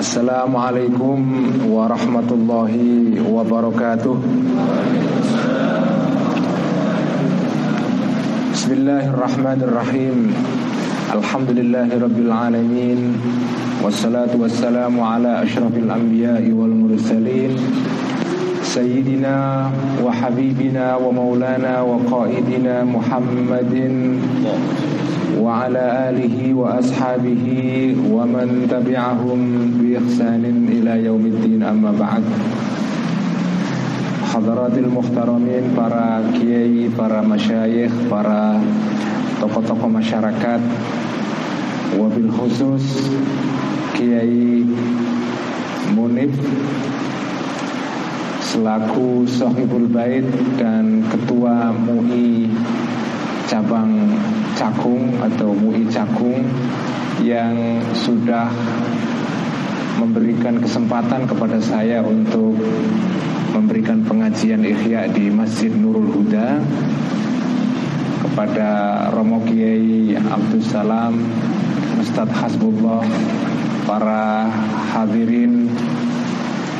Assalamualaikum warahmatullahi wabarakatuh Bismillahirrahmanirrahim Alhamdulillahi rabbil alamin Wassalatu wassalamu ala ashrafil anbiya'i wal mursalin سيدنا وحبيبنا ومولانا وقائدنا محمد وعلى آله وأصحابه ومن تبعهم بإحسان إلى يوم الدين. أما بعد حضرات المحترمين برا كيي برا مشايخ برا طقطق مشاركات وبالخصوص كيي منيب سلاكو صاحب البيت كان كتوى MUI cabang Cakung atau MUI Cakung yang sudah memberikan kesempatan kepada saya untuk memberikan pengajian ikhya di Masjid Nurul Huda kepada Romo Kiai Abdul Salam Ustadz Hasbullah para hadirin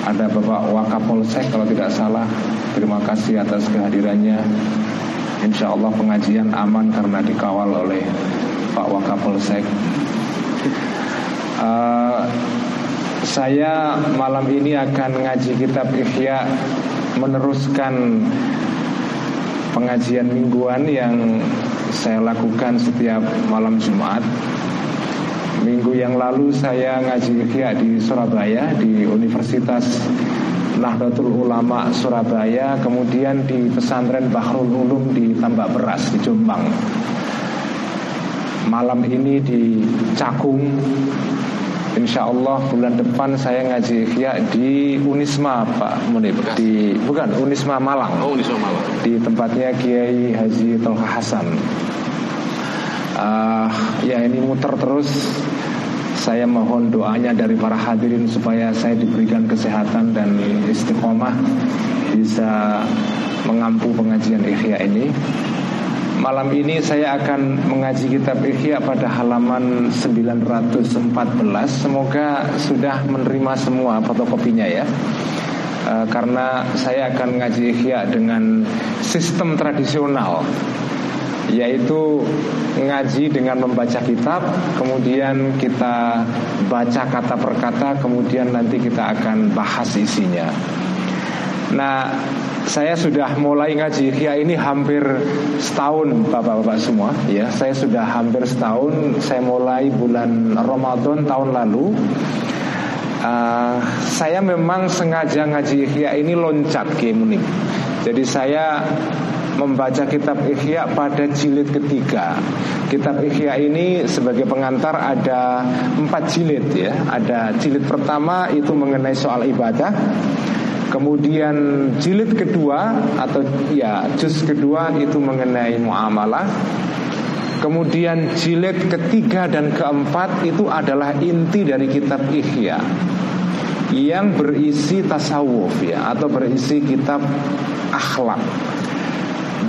ada Bapak Wakapolsek kalau tidak salah. Terima kasih atas kehadirannya Insya Allah pengajian aman karena dikawal oleh Pak Wakapolsek. Uh, Saya malam ini akan ngaji kitab Ihya Meneruskan pengajian mingguan yang saya lakukan setiap malam Jumat. Minggu yang lalu saya ngaji ya di Surabaya di Universitas Nahdlatul Ulama Surabaya Kemudian di pesantren Bahrul Ulum di Tambak Beras di Jombang. Malam ini di Cakung Insya Allah bulan depan saya ngaji ya di Unisma Pak Munib. Di bukan Unisma Malang. Oh Unisma Malang. Di tempatnya Kiai Haji Tolha Hasan. Uh, ya ini muter terus saya mohon doanya dari para hadirin supaya saya diberikan kesehatan dan istiqomah bisa mengampu pengajian Ihya ini. Malam ini saya akan mengaji kitab Ihya pada halaman 914. Semoga sudah menerima semua fotokopinya ya. Uh, karena saya akan ngaji Ihya dengan sistem tradisional yaitu ngaji dengan membaca kitab, kemudian kita baca kata per kata, kemudian nanti kita akan bahas isinya. Nah, saya sudah mulai ngaji ya ini hampir setahun bapak-bapak semua ya. Saya sudah hampir setahun. Saya mulai bulan Ramadan tahun lalu. Uh, saya memang sengaja ngaji ya ini loncat ke Munib. Jadi saya membaca kitab Ihya pada jilid ketiga. Kitab Ihya ini sebagai pengantar ada empat jilid ya. Ada jilid pertama itu mengenai soal ibadah. Kemudian jilid kedua atau ya juz kedua itu mengenai muamalah. Kemudian jilid ketiga dan keempat itu adalah inti dari kitab Ihya yang berisi tasawuf ya atau berisi kitab akhlak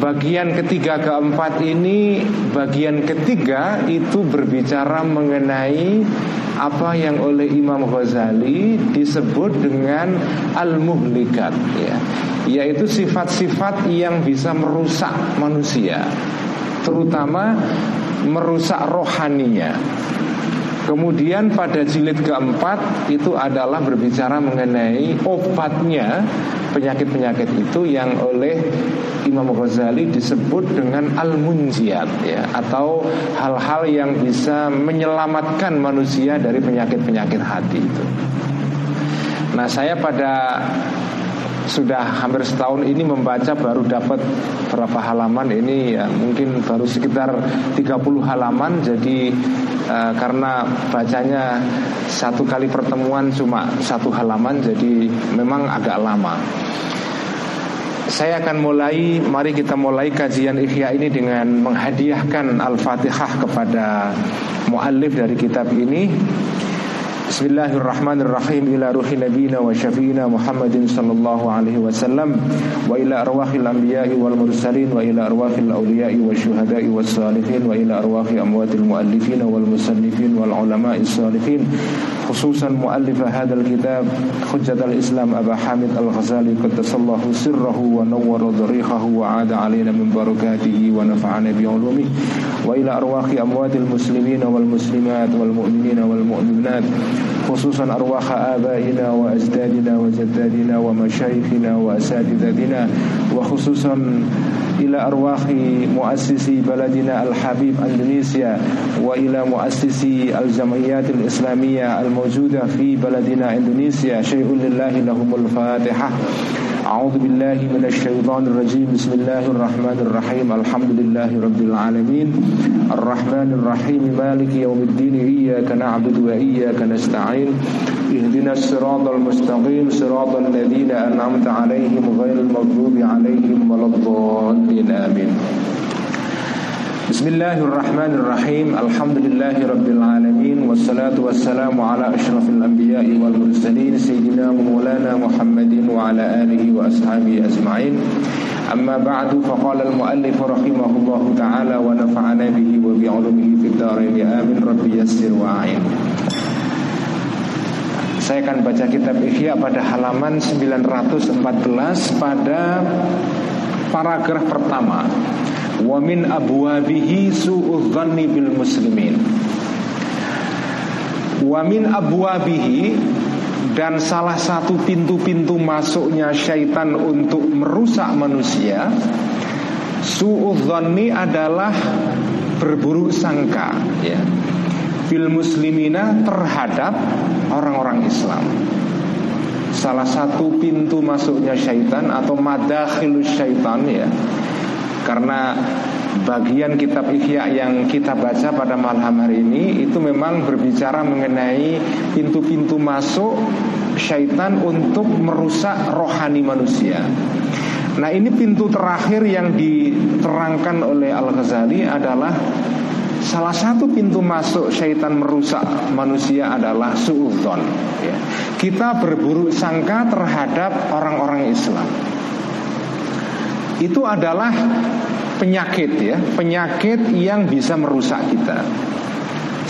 Bagian ketiga keempat ini Bagian ketiga itu berbicara mengenai Apa yang oleh Imam Ghazali disebut dengan Al-Muhlikat ya. Yaitu sifat-sifat yang bisa merusak manusia Terutama merusak rohaninya Kemudian pada jilid keempat itu adalah berbicara mengenai obatnya penyakit-penyakit itu yang oleh Imam Ghazali disebut dengan al-munjiat ya atau hal-hal yang bisa menyelamatkan manusia dari penyakit-penyakit hati itu. Nah, saya pada sudah hampir setahun ini membaca baru dapat berapa halaman. Ini ya mungkin baru sekitar 30 halaman. Jadi uh, karena bacanya satu kali pertemuan cuma satu halaman jadi memang agak lama. Saya akan mulai, mari kita mulai kajian Ihya ini dengan menghadiahkan Al-Fatihah kepada muallif dari kitab ini بسم الله الرحمن الرحيم إلى روح نبينا وشفينا محمد صلى الله عليه وسلم وإلى أرواح الأنبياء والمرسلين وإلى أرواح الأولياء والشهداء والصالحين وإلى أرواح أموات المؤلفين والمسلفين والعلماء الصالحين خصوصا مؤلف هذا الكتاب حجة الإسلام أبا حامد الغزالي قدس الله سره ونور ضريحه وعاد علينا من بركاته ونفعنا بعلومه وإلى أرواح أموات المسلمين والمسلمات والمؤمنين والمؤمنات you. خصوصا أرواح آبائنا وأجدادنا وجدادنا ومشايخنا وأساتذتنا وخصوصا إلى أرواح مؤسسي بلدنا الحبيب أندونيسيا وإلى مؤسسي الجمعيات الإسلامية الموجودة في بلدنا إندونيسيا. شيء لله لهم الفاتحة. أعوذ بالله من الشيطان الرجيم. بسم الله الرحمن الرحيم. الحمد لله رب العالمين. الرحمن الرحيم. مالك يوم الدين. إياك نعبد وإياك نستعين. أجمعين. اهدنا الصراط المستقيم صراط الذين أنعمت عليهم غير المغضوب عليهم ولا الضالين. آمين. بسم الله الرحمن الرحيم. الحمد لله رب العالمين والصلاة والسلام على أشرف الأنبياء والمرسلين سيدنا مولانا محمد وعلى آله وأصحابه أجمعين. أما بعد فقال المؤلف رحمه الله تعالى ونفعنا به وبعلمه في الدارين. آمين. رب يسر وأعين. Saya akan baca kitab Ihya pada halaman 914 pada paragraf pertama. Wa min abwabihi su'udzanni bil muslimin. Wa min abwabihi dan salah satu pintu-pintu masuknya syaitan untuk merusak manusia su'udzanni adalah berburuk sangka. Ya fil muslimina terhadap orang-orang Islam salah satu pintu masuknya syaitan atau madakhilus syaitan ya karena bagian kitab Ihya yang kita baca pada malam hari ini itu memang berbicara mengenai pintu-pintu masuk syaitan untuk merusak rohani manusia. Nah ini pintu terakhir yang diterangkan oleh Al-Ghazali adalah Salah satu pintu masuk syaitan merusak manusia adalah suudon ya. Kita berburuk sangka terhadap orang-orang Islam itu adalah penyakit ya, penyakit yang bisa merusak kita.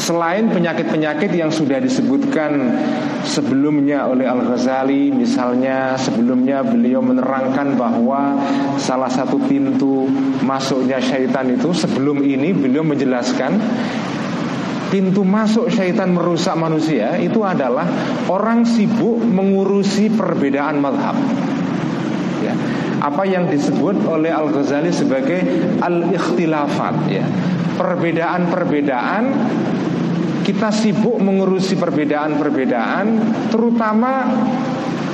Selain penyakit-penyakit yang sudah disebutkan sebelumnya oleh Al-Ghazali Misalnya sebelumnya beliau menerangkan bahwa salah satu pintu masuknya syaitan itu Sebelum ini beliau menjelaskan Pintu masuk syaitan merusak manusia itu adalah orang sibuk mengurusi perbedaan madhab. Ya. Apa yang disebut oleh Al Ghazali sebagai al ikhtilafat ya. Perbedaan-perbedaan kita sibuk mengurusi perbedaan-perbedaan terutama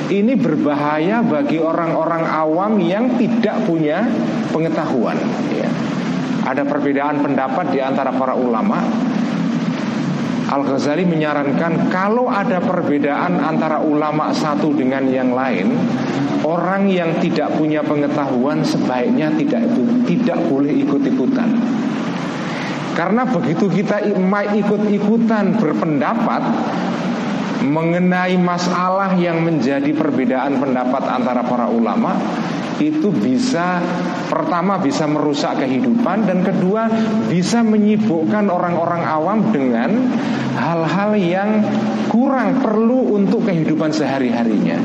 ini berbahaya bagi orang-orang awam yang tidak punya pengetahuan ya. ada perbedaan pendapat di antara para ulama Al-Ghazali menyarankan kalau ada perbedaan antara ulama satu dengan yang lain, orang yang tidak punya pengetahuan sebaiknya tidak tidak boleh ikut-ikutan. Karena begitu kita ikut-ikutan berpendapat mengenai masalah yang menjadi perbedaan pendapat antara para ulama, itu bisa pertama bisa merusak kehidupan dan kedua bisa menyibukkan orang-orang awam dengan hal-hal yang kurang perlu untuk kehidupan sehari-harinya.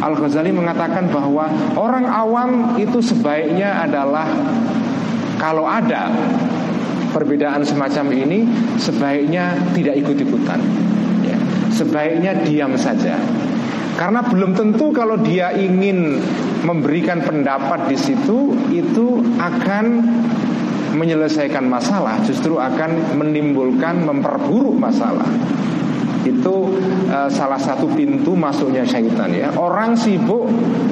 Al-Ghazali mengatakan bahwa orang awam itu sebaiknya adalah kalau ada perbedaan semacam ini sebaiknya tidak ikut-ikutan. Ya. Sebaiknya diam saja. Karena belum tentu kalau dia ingin memberikan pendapat di situ itu akan menyelesaikan masalah, justru akan menimbulkan memperburuk masalah. Itu uh, salah satu pintu masuknya syaitan ya. Orang sibuk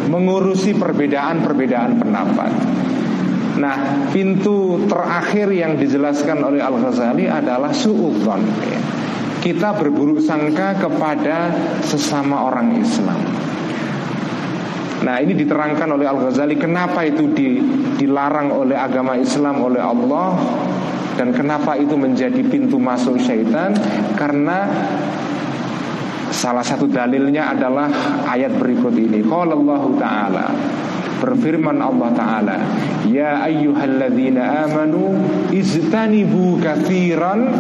mengurusi perbedaan-perbedaan pendapat. Nah, pintu terakhir yang dijelaskan oleh Al-Ghazali adalah su'udzon kita berburuk sangka kepada sesama orang Islam. Nah ini diterangkan oleh Al-Ghazali Kenapa itu di, dilarang oleh agama Islam oleh Allah Dan kenapa itu menjadi pintu masuk syaitan Karena Salah satu dalilnya adalah ayat berikut ini. Qala Allah Ta'ala Berfirman Allah Ta'ala Ya ayyuhalladzina amanu Iztanibu kathiran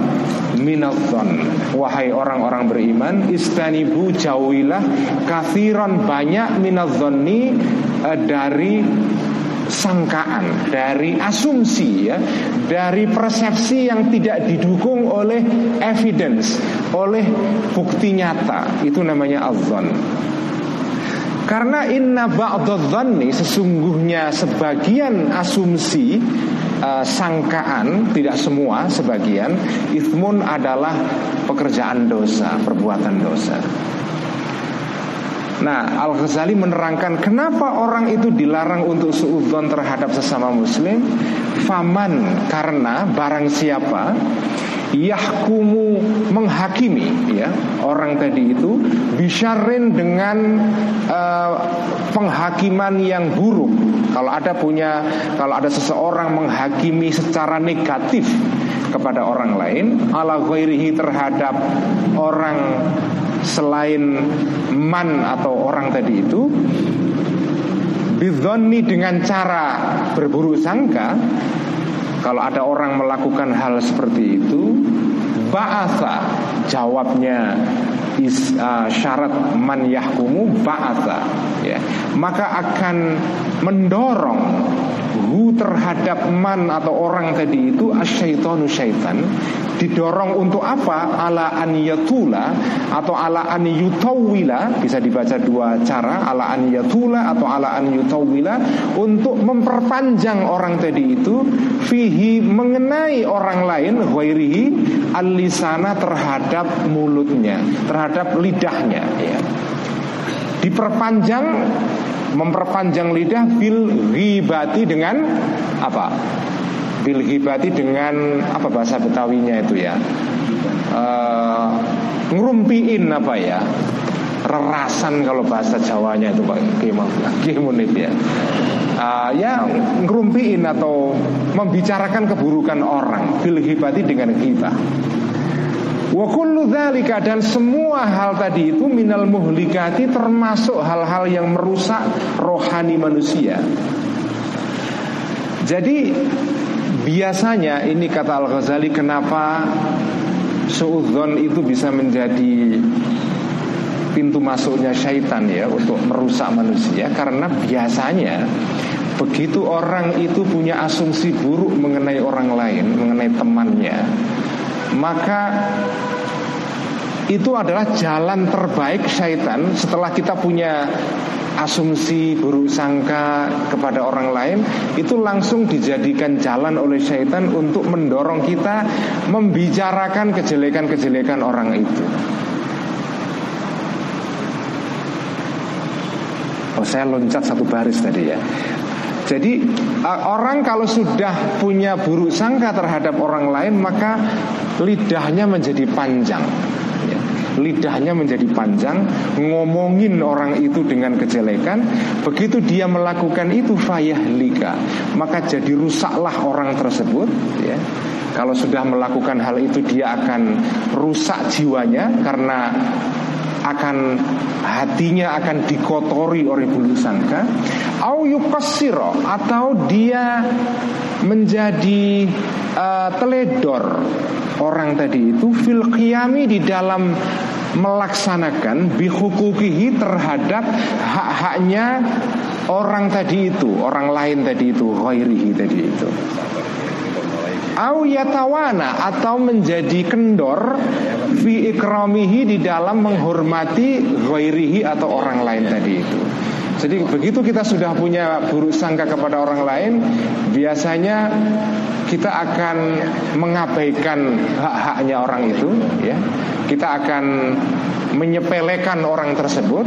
minadzan Wahai orang-orang beriman Istanibu jauhilah Kathiran banyak minadzanni uh, Dari sangkaan, dari asumsi ya, dari persepsi yang tidak didukung oleh evidence, oleh bukti nyata. Itu namanya azan. Karena inna ba'dadhanni sesungguhnya sebagian asumsi uh, sangkaan tidak semua sebagian ithmun adalah pekerjaan dosa, perbuatan dosa. Nah, Al-Ghazali menerangkan kenapa orang itu dilarang untuk suudzon terhadap sesama muslim. Faman karena barang siapa Yahkumu menghakimi ya Orang tadi itu Bisharin dengan uh, Penghakiman yang buruk. Kalau ada punya Kalau ada seseorang menghakimi secara negatif Kepada orang lain Ala ghairihi terhadap Orang selain man atau orang tadi itu Bidhoni dengan cara berburuk sangka Kalau ada orang melakukan hal seperti itu Ba'atha Jawabnya is, uh, syarat man yahkumu ba'atha ya. Maka akan mendorong hu terhadap man atau orang tadi itu asyaitonu syaitan didorong untuk apa ala an yatula atau ala an yutawila bisa dibaca dua cara ala an yatula atau ala an yutawila untuk memperpanjang orang tadi itu fihi mengenai orang lain ghairihi alisana terhadap mulutnya terhadap lidahnya ya. Diperpanjang memperpanjang lidah bil ghibati dengan apa? Bil ghibati dengan apa bahasa Betawinya itu ya? Uh, ngerumpiin apa ya? Rerasan kalau bahasa Jawanya itu Pak Kimunif ya. Uh, ya ngerumpiin atau membicarakan keburukan orang bil ghibati dengan ghibah Wa kullu dzalika dan semua hal tadi itu minal muhlikati termasuk hal-hal yang merusak rohani manusia. Jadi biasanya ini kata Al-Ghazali kenapa suudzon itu bisa menjadi pintu masuknya syaitan ya untuk merusak manusia karena biasanya begitu orang itu punya asumsi buruk mengenai orang lain, mengenai temannya, maka itu adalah jalan terbaik syaitan setelah kita punya asumsi buruk sangka kepada orang lain itu langsung dijadikan jalan oleh syaitan untuk mendorong kita membicarakan kejelekan-kejelekan orang itu. Oh saya loncat satu baris tadi ya. Jadi orang kalau sudah punya buruk sangka terhadap orang lain maka lidahnya menjadi panjang. Ya, lidahnya menjadi panjang ngomongin orang itu dengan kejelekan begitu dia melakukan itu fayahlika maka jadi rusaklah orang tersebut ya kalau sudah melakukan hal itu dia akan rusak jiwanya karena akan hatinya akan dikotori oleh bulu sangka. Au yukasiro atau dia menjadi uh, teledor. Orang tadi itu fil di dalam melaksanakan bihukukihi terhadap hak-haknya orang tadi itu, orang lain tadi itu, ghairihi tadi itu au yatawana atau menjadi kendor fi ikramihi di dalam menghormati ghairihi atau orang lain tadi itu. Jadi begitu kita sudah punya buruk sangka kepada orang lain, biasanya kita akan mengabaikan hak-haknya orang itu, ya. Kita akan menyepelekan orang tersebut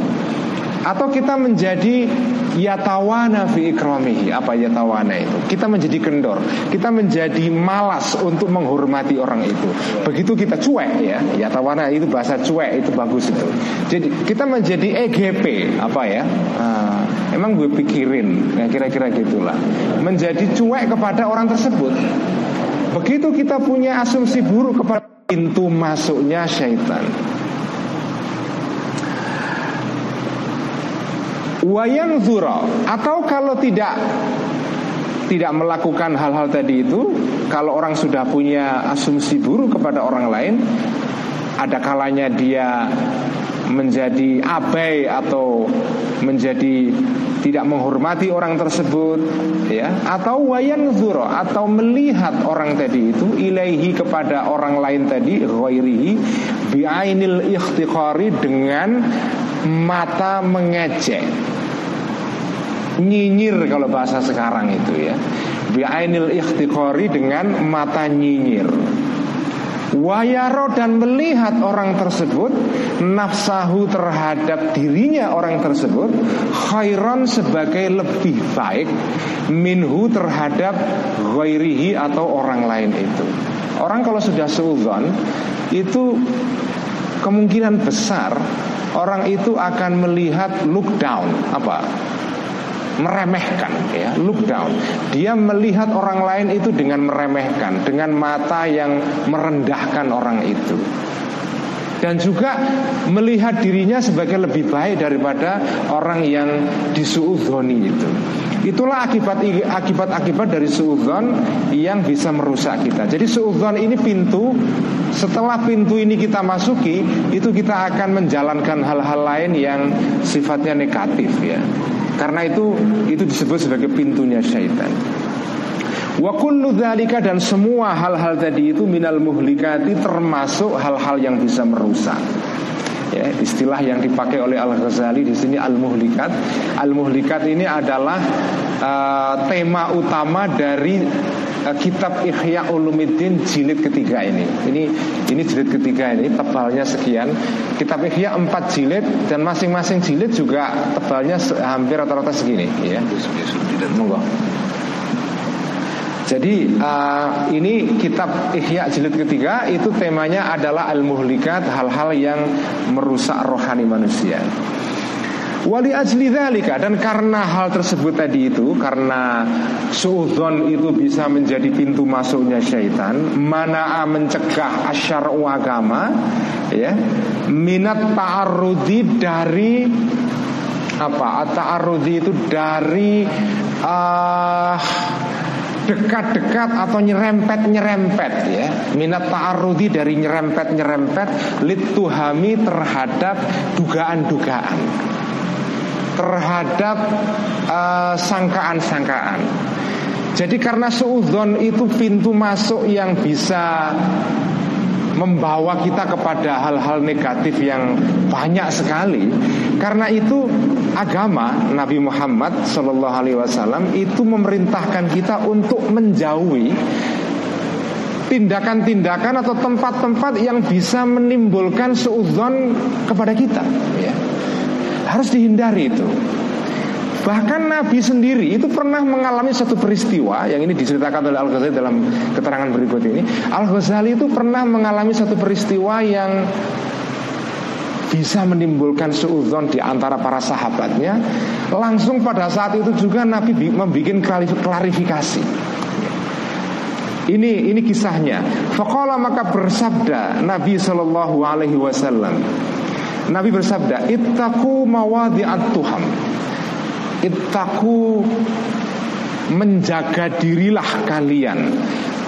atau kita menjadi yatawana fi ikramihi. Apa yatawana itu? Kita menjadi kendor. Kita menjadi malas untuk menghormati orang itu. Begitu kita cuek ya. Yatawana itu bahasa cuek itu bagus itu. Jadi kita menjadi EGP apa ya? Nah, emang gue pikirin. Ya kira-kira gitulah. Menjadi cuek kepada orang tersebut. Begitu kita punya asumsi buruk kepada pintu masuknya syaitan Wayang zuro atau kalau tidak tidak melakukan hal-hal tadi itu, kalau orang sudah punya asumsi buruk kepada orang lain, ada kalanya dia menjadi abai atau menjadi tidak menghormati orang tersebut ya. Atau wayan zuro atau melihat orang tadi itu ilaihi kepada orang lain tadi ghairihi biainil ikhtiqari dengan mata mengejek nyinyir kalau bahasa sekarang itu ya. Biainil ikhtiqari dengan mata nyinyir. Wayaro dan melihat orang tersebut Nafsahu terhadap dirinya orang tersebut Khairon sebagai lebih baik Minhu terhadap Ghairihi atau orang lain itu. Orang kalau sudah seudon Itu kemungkinan besar Orang itu akan melihat look down. Apa? Meremehkan ya look down dia melihat orang lain itu dengan meremehkan dengan mata yang merendahkan orang itu dan juga melihat dirinya sebagai lebih baik daripada orang yang disuudhoni itu. Itulah akibat akibat akibat dari suudhon yang bisa merusak kita. Jadi suudhon ini pintu. Setelah pintu ini kita masuki, itu kita akan menjalankan hal-hal lain yang sifatnya negatif ya. Karena itu itu disebut sebagai pintunya syaitan. Wa kullu dan semua hal-hal tadi itu minal muhlikati termasuk hal-hal yang bisa merusak. Ya, istilah yang dipakai oleh Al Ghazali di sini al muhlikat. Al muhlikat ini adalah uh, tema utama dari uh, kitab Ihya Ulumuddin jilid ketiga ini. Ini ini jilid ketiga ini tebalnya sekian. Kitab Ihya empat jilid dan masing-masing jilid juga tebalnya hampir rata-rata segini. Ya. Jadi uh, ini kitab Ihya jilid ketiga itu temanya adalah al-muhlikat hal-hal yang merusak rohani manusia. Wali ajli dhalika dan karena hal tersebut tadi itu karena suudon itu bisa menjadi pintu masuknya syaitan, mana mencegah asyar agama, ya, minat ta'arudi dari apa? Ta'arudi itu dari uh, dekat-dekat atau nyerempet-nyerempet ya. Minat ta'arudi dari nyerempet-nyerempet lituhami terhadap dugaan-dugaan. Terhadap uh, sangkaan-sangkaan. Jadi karena suudon itu pintu masuk yang bisa membawa kita kepada hal-hal negatif yang banyak sekali. Karena itu agama Nabi Muhammad Shallallahu Alaihi Wasallam itu memerintahkan kita untuk menjauhi tindakan-tindakan atau tempat-tempat yang bisa menimbulkan suudzon kepada kita. Ya. Harus dihindari itu. Bahkan Nabi sendiri itu pernah mengalami satu peristiwa yang ini diceritakan oleh Al-Ghazali dalam keterangan berikut ini. Al-Ghazali itu pernah mengalami satu peristiwa yang bisa menimbulkan suudzon di antara para sahabatnya. Langsung pada saat itu juga Nabi membuat klarifikasi. Ini ini kisahnya. Fakola maka bersabda Nabi Shallallahu Alaihi Wasallam. Nabi bersabda, Ittaku mawadi'at Tuhan Ittaku menjaga dirilah kalian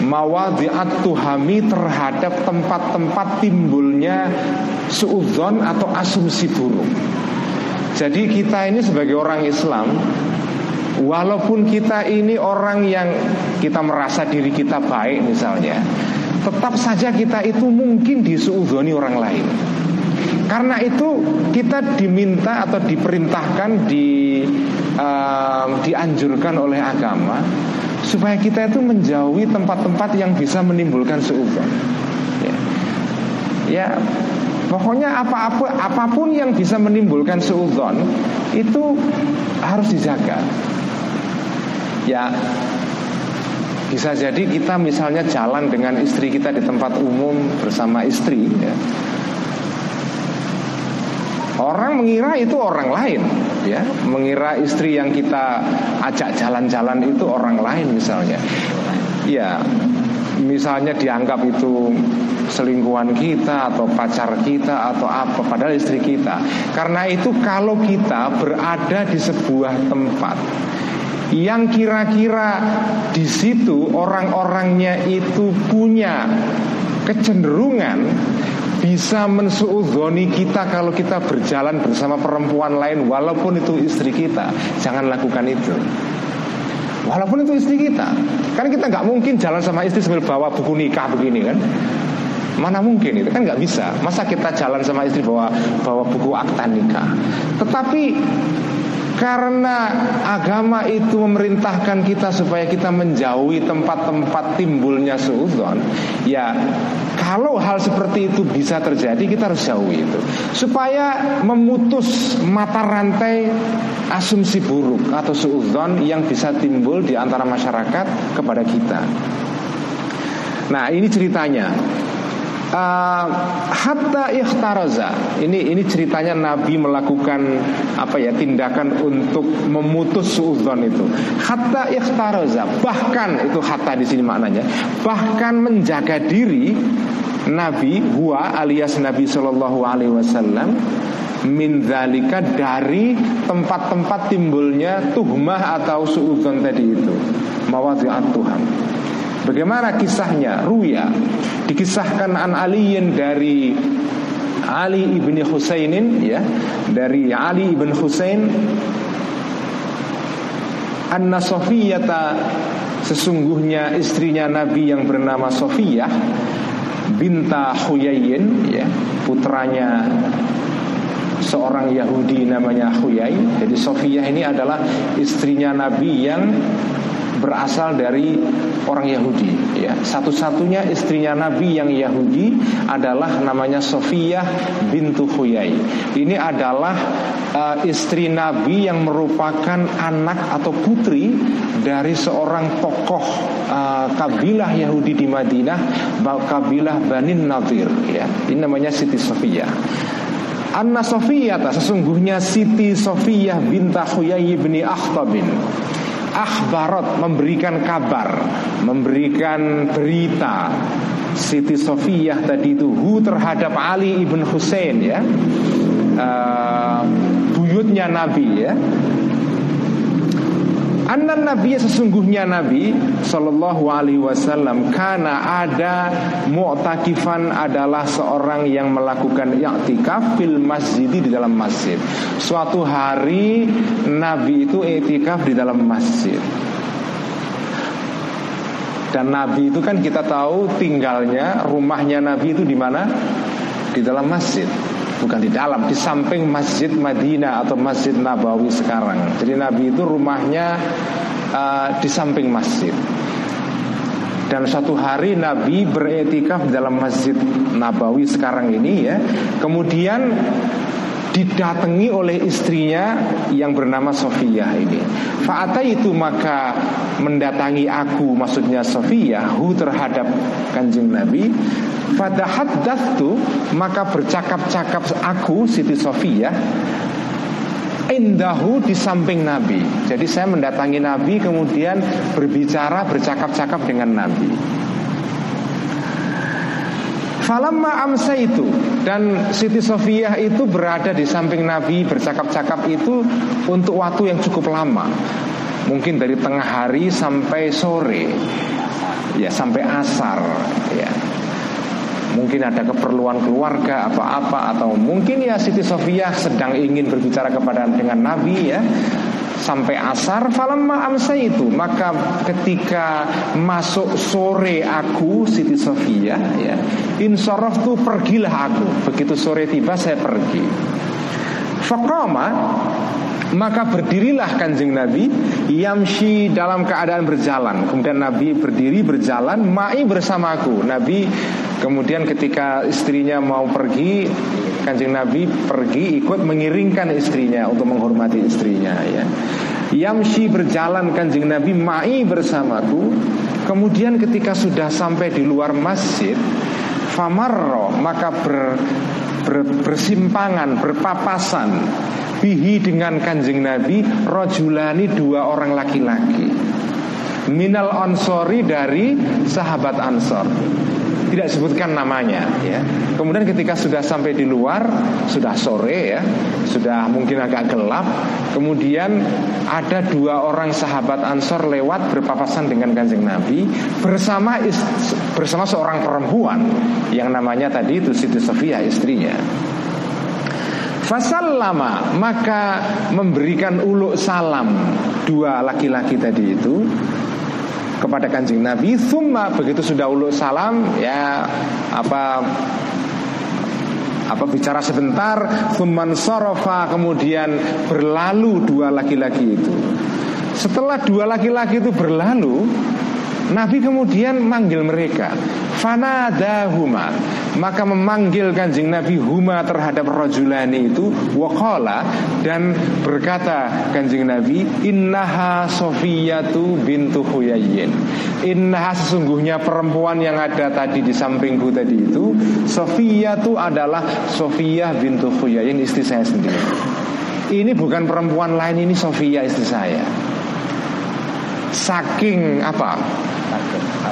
mawadhi'at tuhami terhadap tempat-tempat timbulnya suudzon atau asumsi buruk. Jadi kita ini sebagai orang Islam Walaupun kita ini orang yang kita merasa diri kita baik misalnya Tetap saja kita itu mungkin disuudhoni orang lain karena itu kita diminta atau diperintahkan di uh, dianjurkan oleh agama supaya kita itu menjauhi tempat-tempat yang bisa menimbulkan suudzon. Ya. ya, pokoknya apa-apa apa pun yang bisa menimbulkan suudzon itu harus dijaga. Ya, bisa jadi kita misalnya jalan dengan istri kita di tempat umum bersama istri ya Orang mengira itu orang lain, ya, mengira istri yang kita ajak jalan-jalan itu orang lain misalnya. Ya, misalnya dianggap itu selingkuhan kita atau pacar kita atau apa padahal istri kita. Karena itu kalau kita berada di sebuah tempat yang kira-kira di situ orang-orangnya itu punya kecenderungan bisa mensuudhoni kita kalau kita berjalan bersama perempuan lain walaupun itu istri kita. Jangan lakukan itu. Walaupun itu istri kita. Kan kita nggak mungkin jalan sama istri sambil bawa buku nikah begini kan? Mana mungkin itu? Kan nggak bisa. Masa kita jalan sama istri bawa bawa buku akta nikah? Tetapi karena agama itu memerintahkan kita supaya kita menjauhi tempat-tempat timbulnya suudon Ya kalau hal seperti itu bisa terjadi kita harus jauhi itu. Supaya memutus mata rantai asumsi buruk atau suudon yang bisa timbul di antara masyarakat kepada kita. Nah ini ceritanya uh, hatta ikhtaraza. Ini ini ceritanya Nabi melakukan apa ya tindakan untuk memutus suudzon itu. Hatta ikhtaraza. Bahkan itu hatta di sini maknanya. Bahkan menjaga diri Nabi gua alias Nabi Shallallahu Alaihi Wasallam min zalika dari tempat-tempat timbulnya tuhmah atau suudzon tadi itu mawadhi'at Tuhan Bagaimana kisahnya? Ruya dikisahkan an Aliin dari Ali ibni Husainin ya dari Ali ibn Husain Anna Sofiyata sesungguhnya istrinya Nabi yang bernama Sofiyah binta Huyayin ya putranya seorang Yahudi namanya Huyai. Jadi Sofiyah ini adalah istrinya Nabi yang berasal dari orang Yahudi ya. Satu-satunya istrinya Nabi yang Yahudi adalah namanya Sofiyah bintu Huyai. Ini adalah uh, istri Nabi yang merupakan anak atau putri dari seorang tokoh uh, kabilah Yahudi di Madinah, kabilah Bani Nadir ya. Ini namanya Siti Sofiyah. Anna Sofiyah sesungguhnya Siti Sofiyah binta Huyai bin Akhtabin akhbarat memberikan kabar, memberikan berita Siti Sofiyah tadi itu hu terhadap Ali ibn Hussein ya. Uh, buyutnya Nabi ya Anan Nabi sesungguhnya Nabi Sallallahu alaihi wasallam Karena ada Mu'takifan adalah seorang yang melakukan I'tikaf fil masjid di dalam masjid. Suatu hari Nabi itu i'tikaf di dalam masjid. Dan Nabi itu kan kita tahu tinggalnya rumahnya Nabi itu di mana? Di dalam masjid bukan di dalam di samping Masjid Madinah atau Masjid Nabawi sekarang. Jadi Nabi itu rumahnya uh, di samping masjid. Dan suatu hari Nabi beretikaf dalam Masjid Nabawi sekarang ini ya. Kemudian didatangi oleh istrinya yang bernama Sofia ini. Fa'ata itu maka mendatangi aku maksudnya Sofia hu terhadap kanjeng Nabi. Fadahat tu maka bercakap-cakap aku Siti Sofia indahu di samping Nabi. Jadi saya mendatangi Nabi kemudian berbicara bercakap-cakap dengan Nabi. Falamma amsa itu dan Siti Sofiyah itu berada di samping Nabi bercakap-cakap itu untuk waktu yang cukup lama. Mungkin dari tengah hari sampai sore. Ya, sampai asar ya. Mungkin ada keperluan keluarga apa-apa atau mungkin ya Siti Sofiyah sedang ingin berbicara kepada dengan Nabi ya sampai asar falamma amsa itu maka ketika masuk sore aku Siti Sofia ya insorof tuh pergilah aku. Begitu sore tiba saya pergi. Fakoma maka berdirilah kanjeng Nabi Yamshi dalam keadaan berjalan. Kemudian Nabi berdiri berjalan Ma'i bersamaku Nabi kemudian ketika istrinya mau pergi Kanjeng Nabi pergi ikut mengiringkan istrinya Untuk menghormati istrinya ya. Yamshi berjalan kanjeng Nabi Ma'i bersamaku. Kemudian ketika sudah sampai di luar masjid Famarro maka ber, ber, bersimpangan, berpapasan bihi dengan kanjeng Nabi rojulani dua orang laki-laki minal ansori dari sahabat ansor tidak sebutkan namanya ya. Kemudian ketika sudah sampai di luar, sudah sore ya, sudah mungkin agak gelap, kemudian ada dua orang sahabat Ansor lewat berpapasan dengan kanjeng Nabi bersama bersama seorang perempuan yang namanya tadi itu Siti Sofia istrinya. Fasallama maka memberikan uluk salam dua laki-laki tadi itu kepada kanjeng Nabi. Thumma begitu sudah uluk salam ya apa apa bicara sebentar Thumman sorofa kemudian berlalu dua laki-laki itu Setelah dua laki-laki itu berlalu Nabi kemudian manggil mereka. Fanadahuma. Maka memanggil kanjeng Nabi Huma terhadap rajulani itu Waqala Dan berkata kanjeng Nabi Innaha Sofiyatu bintu Huyayyin. Innaha sesungguhnya perempuan yang ada tadi di sampingku tadi itu Sofiyatu adalah Sofiyah bintu Huyayyin Istri saya sendiri. Ini bukan perempuan lain Ini Sofiyah istri saya Saking apa?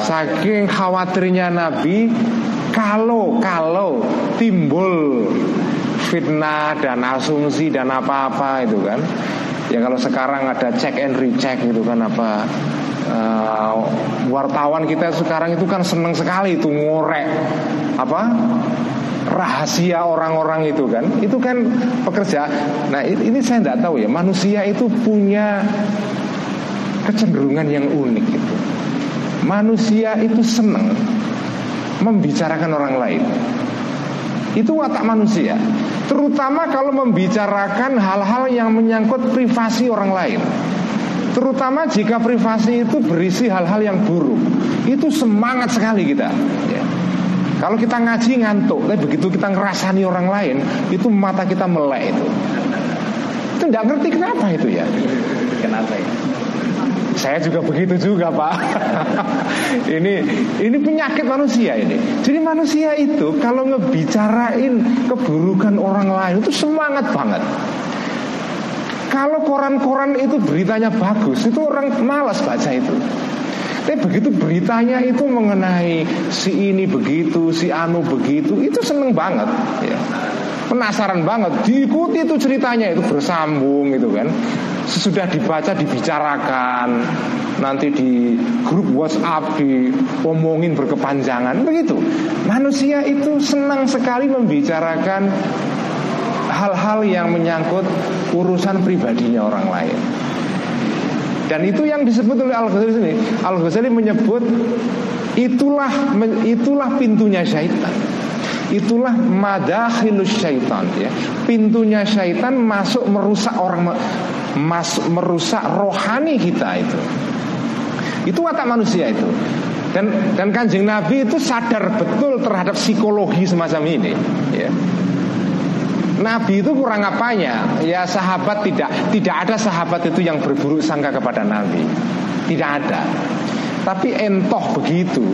Saking khawatirnya Nabi kalau kalau timbul fitnah dan asumsi dan apa-apa itu kan. Ya kalau sekarang ada check and recheck gitu kan apa uh, wartawan kita sekarang itu kan seneng sekali itu ngorek apa rahasia orang-orang itu kan. Itu kan pekerja. Nah ini saya tidak tahu ya manusia itu punya kecenderungan yang unik itu Manusia itu senang membicarakan orang lain. Itu watak manusia. Terutama kalau membicarakan hal-hal yang menyangkut privasi orang lain. Terutama jika privasi itu berisi hal-hal yang buruk. Itu semangat sekali kita. Ya. Kalau kita ngaji ngantuk, tapi begitu kita ngerasani orang lain, itu mata kita melek itu. Itu tidak ngerti kenapa itu ya. Kenapa ya? Saya juga begitu juga Pak Ini ini penyakit manusia ini Jadi manusia itu kalau ngebicarain keburukan orang lain Itu semangat banget Kalau koran-koran itu beritanya bagus Itu orang malas baca itu tapi begitu beritanya itu mengenai si ini begitu, si anu begitu, itu seneng banget. Ya. Penasaran banget, diikuti itu ceritanya itu bersambung gitu kan. Sesudah dibaca dibicarakan Nanti di grup WhatsApp Diomongin berkepanjangan Begitu Manusia itu senang sekali membicarakan Hal-hal yang menyangkut Urusan pribadinya orang lain dan itu yang disebut oleh Al-Ghazali sini. Al-Ghazali menyebut itulah itulah pintunya syaitan. Itulah madakhilus syaitan ya. Pintunya syaitan masuk merusak orang masuk merusak rohani kita itu. Itu watak manusia itu. Dan dan kanjeng Nabi itu sadar betul terhadap psikologi semacam ini. Ya. Nabi itu kurang apanya? Ya sahabat tidak tidak ada sahabat itu yang berburuk sangka kepada Nabi. Tidak ada. Tapi entoh begitu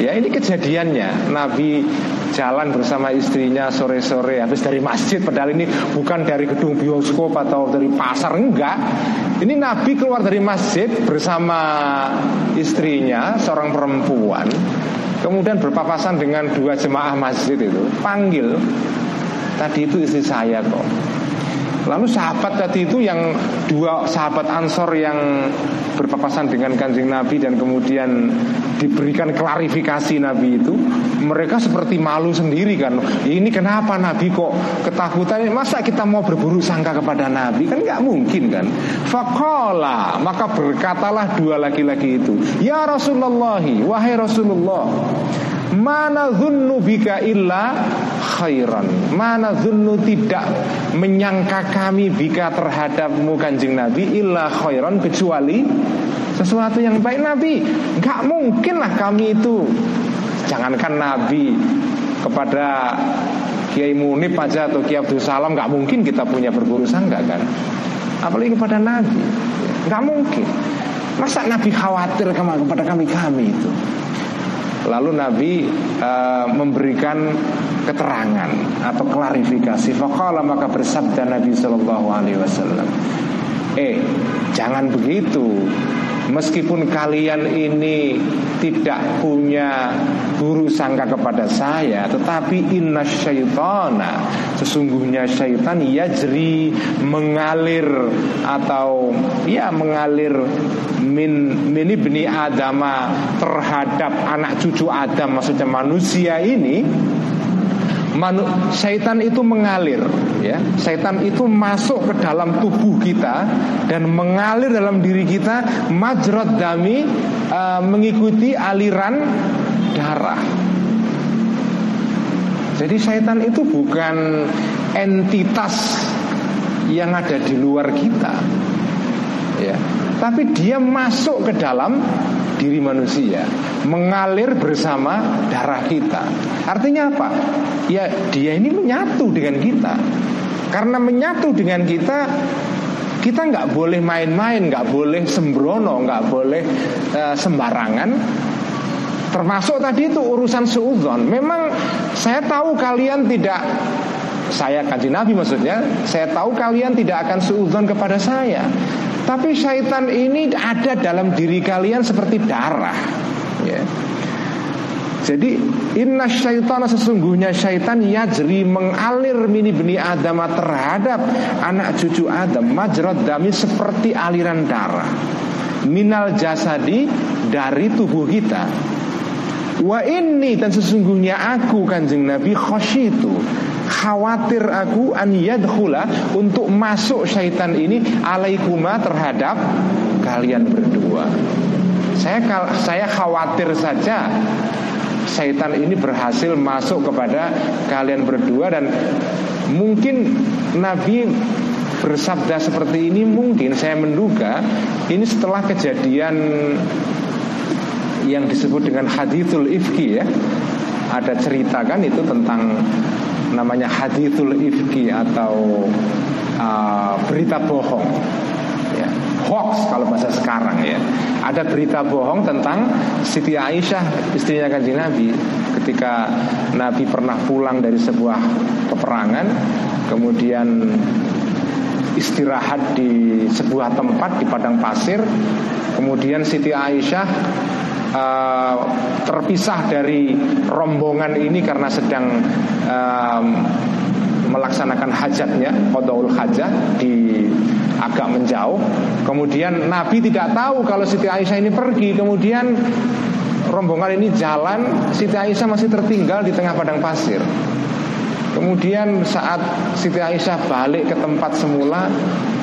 Ya ini kejadiannya. Nabi jalan bersama istrinya sore-sore habis dari masjid. Padahal ini bukan dari gedung bioskop atau dari pasar enggak. Ini Nabi keluar dari masjid bersama istrinya seorang perempuan. Kemudian berpapasan dengan dua jemaah masjid itu. Panggil tadi itu istri saya kok Lalu sahabat tadi itu yang dua sahabat Ansor yang berpapasan dengan kanjeng Nabi dan kemudian diberikan klarifikasi Nabi itu, mereka seperti malu sendiri kan. Ini kenapa Nabi kok ketakutan? Masa kita mau berburu sangka kepada Nabi? Kan nggak mungkin kan. Fakola maka berkatalah dua laki-laki itu, Ya Rasulullah, wahai Rasulullah, Mana zunnu bika illa khairan. Mana zunnu tidak menyangka kami bika terhadapmu kanjeng Nabi Illa khairan kecuali sesuatu yang baik. Nabi Gak mungkin lah kami itu. Jangankan Nabi kepada Kiai Munib aja atau Kiai Abdul Salam Gak mungkin kita punya berburu sangka kan? Apalagi kepada Nabi. Gak mungkin. Masa Nabi khawatir kepada kami-kami itu Lalu Nabi uh, memberikan keterangan atau klarifikasi. Fakala maka bersabda Nabi Shallallahu Alaihi Wasallam, eh jangan begitu. Meskipun kalian ini tidak punya guru sangka kepada saya Tetapi inna syaitana Sesungguhnya syaitan yajri mengalir Atau ya mengalir min, min ibni adama Terhadap anak cucu Adam Maksudnya manusia ini Manu, syaitan itu mengalir ya. Syaitan itu masuk ke dalam tubuh kita dan mengalir dalam diri kita majrad dami uh, mengikuti aliran darah. Jadi syaitan itu bukan entitas yang ada di luar kita ya. Tapi dia masuk ke dalam diri manusia mengalir bersama darah kita. Artinya apa? Ya dia ini menyatu dengan kita. Karena menyatu dengan kita, kita nggak boleh main-main, nggak boleh sembrono, nggak boleh uh, sembarangan. Termasuk tadi itu urusan suudzon. Memang saya tahu kalian tidak saya kaji Nabi maksudnya Saya tahu kalian tidak akan suudzon kepada saya tapi syaitan ini ada dalam diri kalian seperti darah. Ya. Jadi inna syaitana sesungguhnya syaitan yajri mengalir mini beni Adam terhadap anak cucu Adam majrad dami seperti aliran darah minal jasadi dari tubuh kita Wa ini dan sesungguhnya aku kanjeng Nabi khosyitu khawatir aku an yadkhula untuk masuk syaitan ini alaikuma terhadap kalian berdua. Saya saya khawatir saja syaitan ini berhasil masuk kepada kalian berdua dan mungkin Nabi bersabda seperti ini mungkin saya menduga ini setelah kejadian yang disebut dengan hadithul ifki ya ada cerita kan itu tentang namanya hadithul ifki atau uh, berita bohong. Ya, hoax kalau bahasa sekarang ya. Ada berita bohong tentang Siti Aisyah istrinya kanjeng Nabi ketika Nabi pernah pulang dari sebuah peperangan kemudian istirahat di sebuah tempat di padang pasir kemudian Siti Aisyah uh, terpisah dari rombongan ini karena sedang uh, melaksanakan hajatnya Qodaul hajat di agak menjauh. Kemudian Nabi tidak tahu kalau Siti Aisyah ini pergi. Kemudian rombongan ini jalan Siti Aisyah masih tertinggal di tengah padang pasir. Kemudian saat Siti Aisyah balik ke tempat semula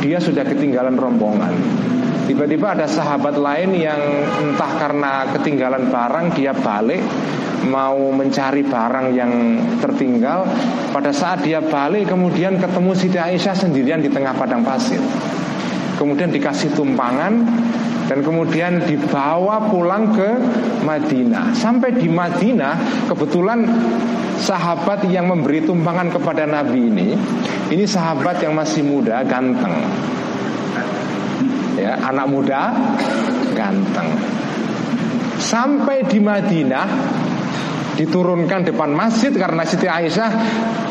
Dia sudah ketinggalan rombongan Tiba-tiba ada sahabat lain yang entah karena ketinggalan barang dia balik mau mencari barang yang tertinggal. Pada saat dia balik kemudian ketemu Siti Aisyah sendirian di tengah padang pasir. Kemudian dikasih tumpangan dan kemudian dibawa pulang ke Madinah. Sampai di Madinah kebetulan sahabat yang memberi tumpangan kepada Nabi ini ini sahabat yang masih muda, ganteng ya anak muda ganteng. Sampai di Madinah diturunkan depan masjid karena Siti Aisyah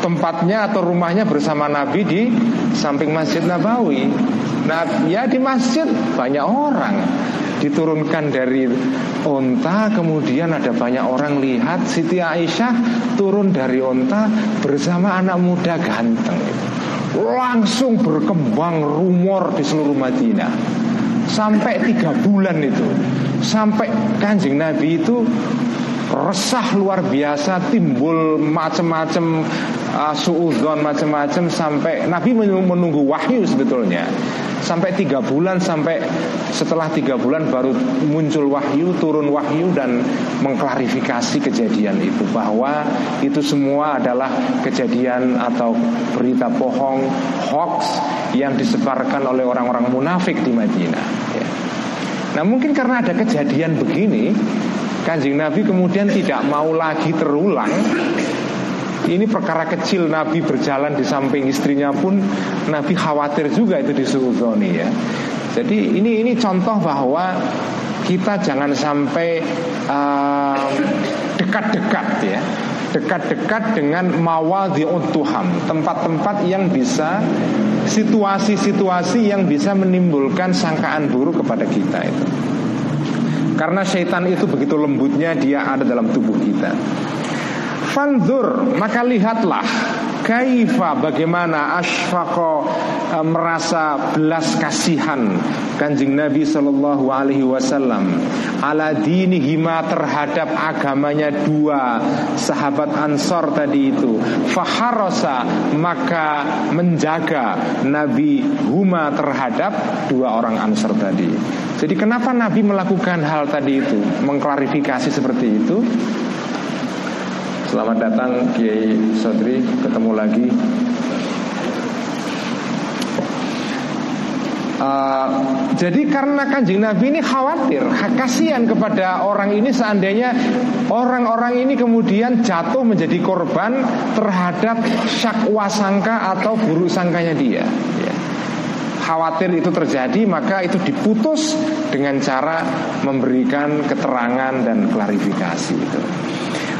tempatnya atau rumahnya bersama Nabi di samping Masjid Nabawi. Nah, ya di masjid banyak orang. Diturunkan dari onta kemudian ada banyak orang lihat Siti Aisyah turun dari onta bersama anak muda ganteng langsung berkembang rumor di seluruh Madinah. Sampai tiga bulan itu. Sampai kanjeng Nabi itu resah luar biasa timbul macam-macam uh, suudzon macam-macam sampai Nabi menunggu wahyu sebetulnya sampai tiga bulan sampai setelah tiga bulan baru muncul wahyu turun wahyu dan mengklarifikasi kejadian itu bahwa itu semua adalah kejadian atau berita bohong hoax yang disebarkan oleh orang-orang munafik di Madinah ya. Nah mungkin karena ada kejadian begini Kanjeng Nabi kemudian tidak mau lagi terulang ini perkara kecil Nabi berjalan di samping istrinya pun Nabi khawatir juga itu disuudoni ya. Jadi ini ini contoh bahwa kita jangan sampai dekat-dekat uh, ya dekat-dekat dengan mawadhi'ut tuham tempat-tempat yang bisa situasi-situasi yang bisa menimbulkan sangkaan buruk kepada kita itu Karena syaitan itu begitu lembutnya dia ada dalam tubuh kita. Fanzur maka lihatlah kaifa bagaimana asfaqo e, merasa belas kasihan Kanjeng Nabi Shallallahu alaihi wasallam. Ala dinihima terhadap agamanya dua sahabat Ansor tadi itu. Faharosa maka menjaga Nabi huma terhadap dua orang Ansor tadi. Jadi kenapa Nabi melakukan hal tadi itu? Mengklarifikasi seperti itu Selamat datang Kiai Sodri Ketemu lagi Uh, jadi karena kanjeng Nabi ini khawatir, kasihan kepada orang ini seandainya orang-orang ini kemudian jatuh menjadi korban terhadap syakwasangka atau buruk sangkanya dia. Ya. Khawatir itu terjadi maka itu diputus dengan cara memberikan keterangan dan klarifikasi itu.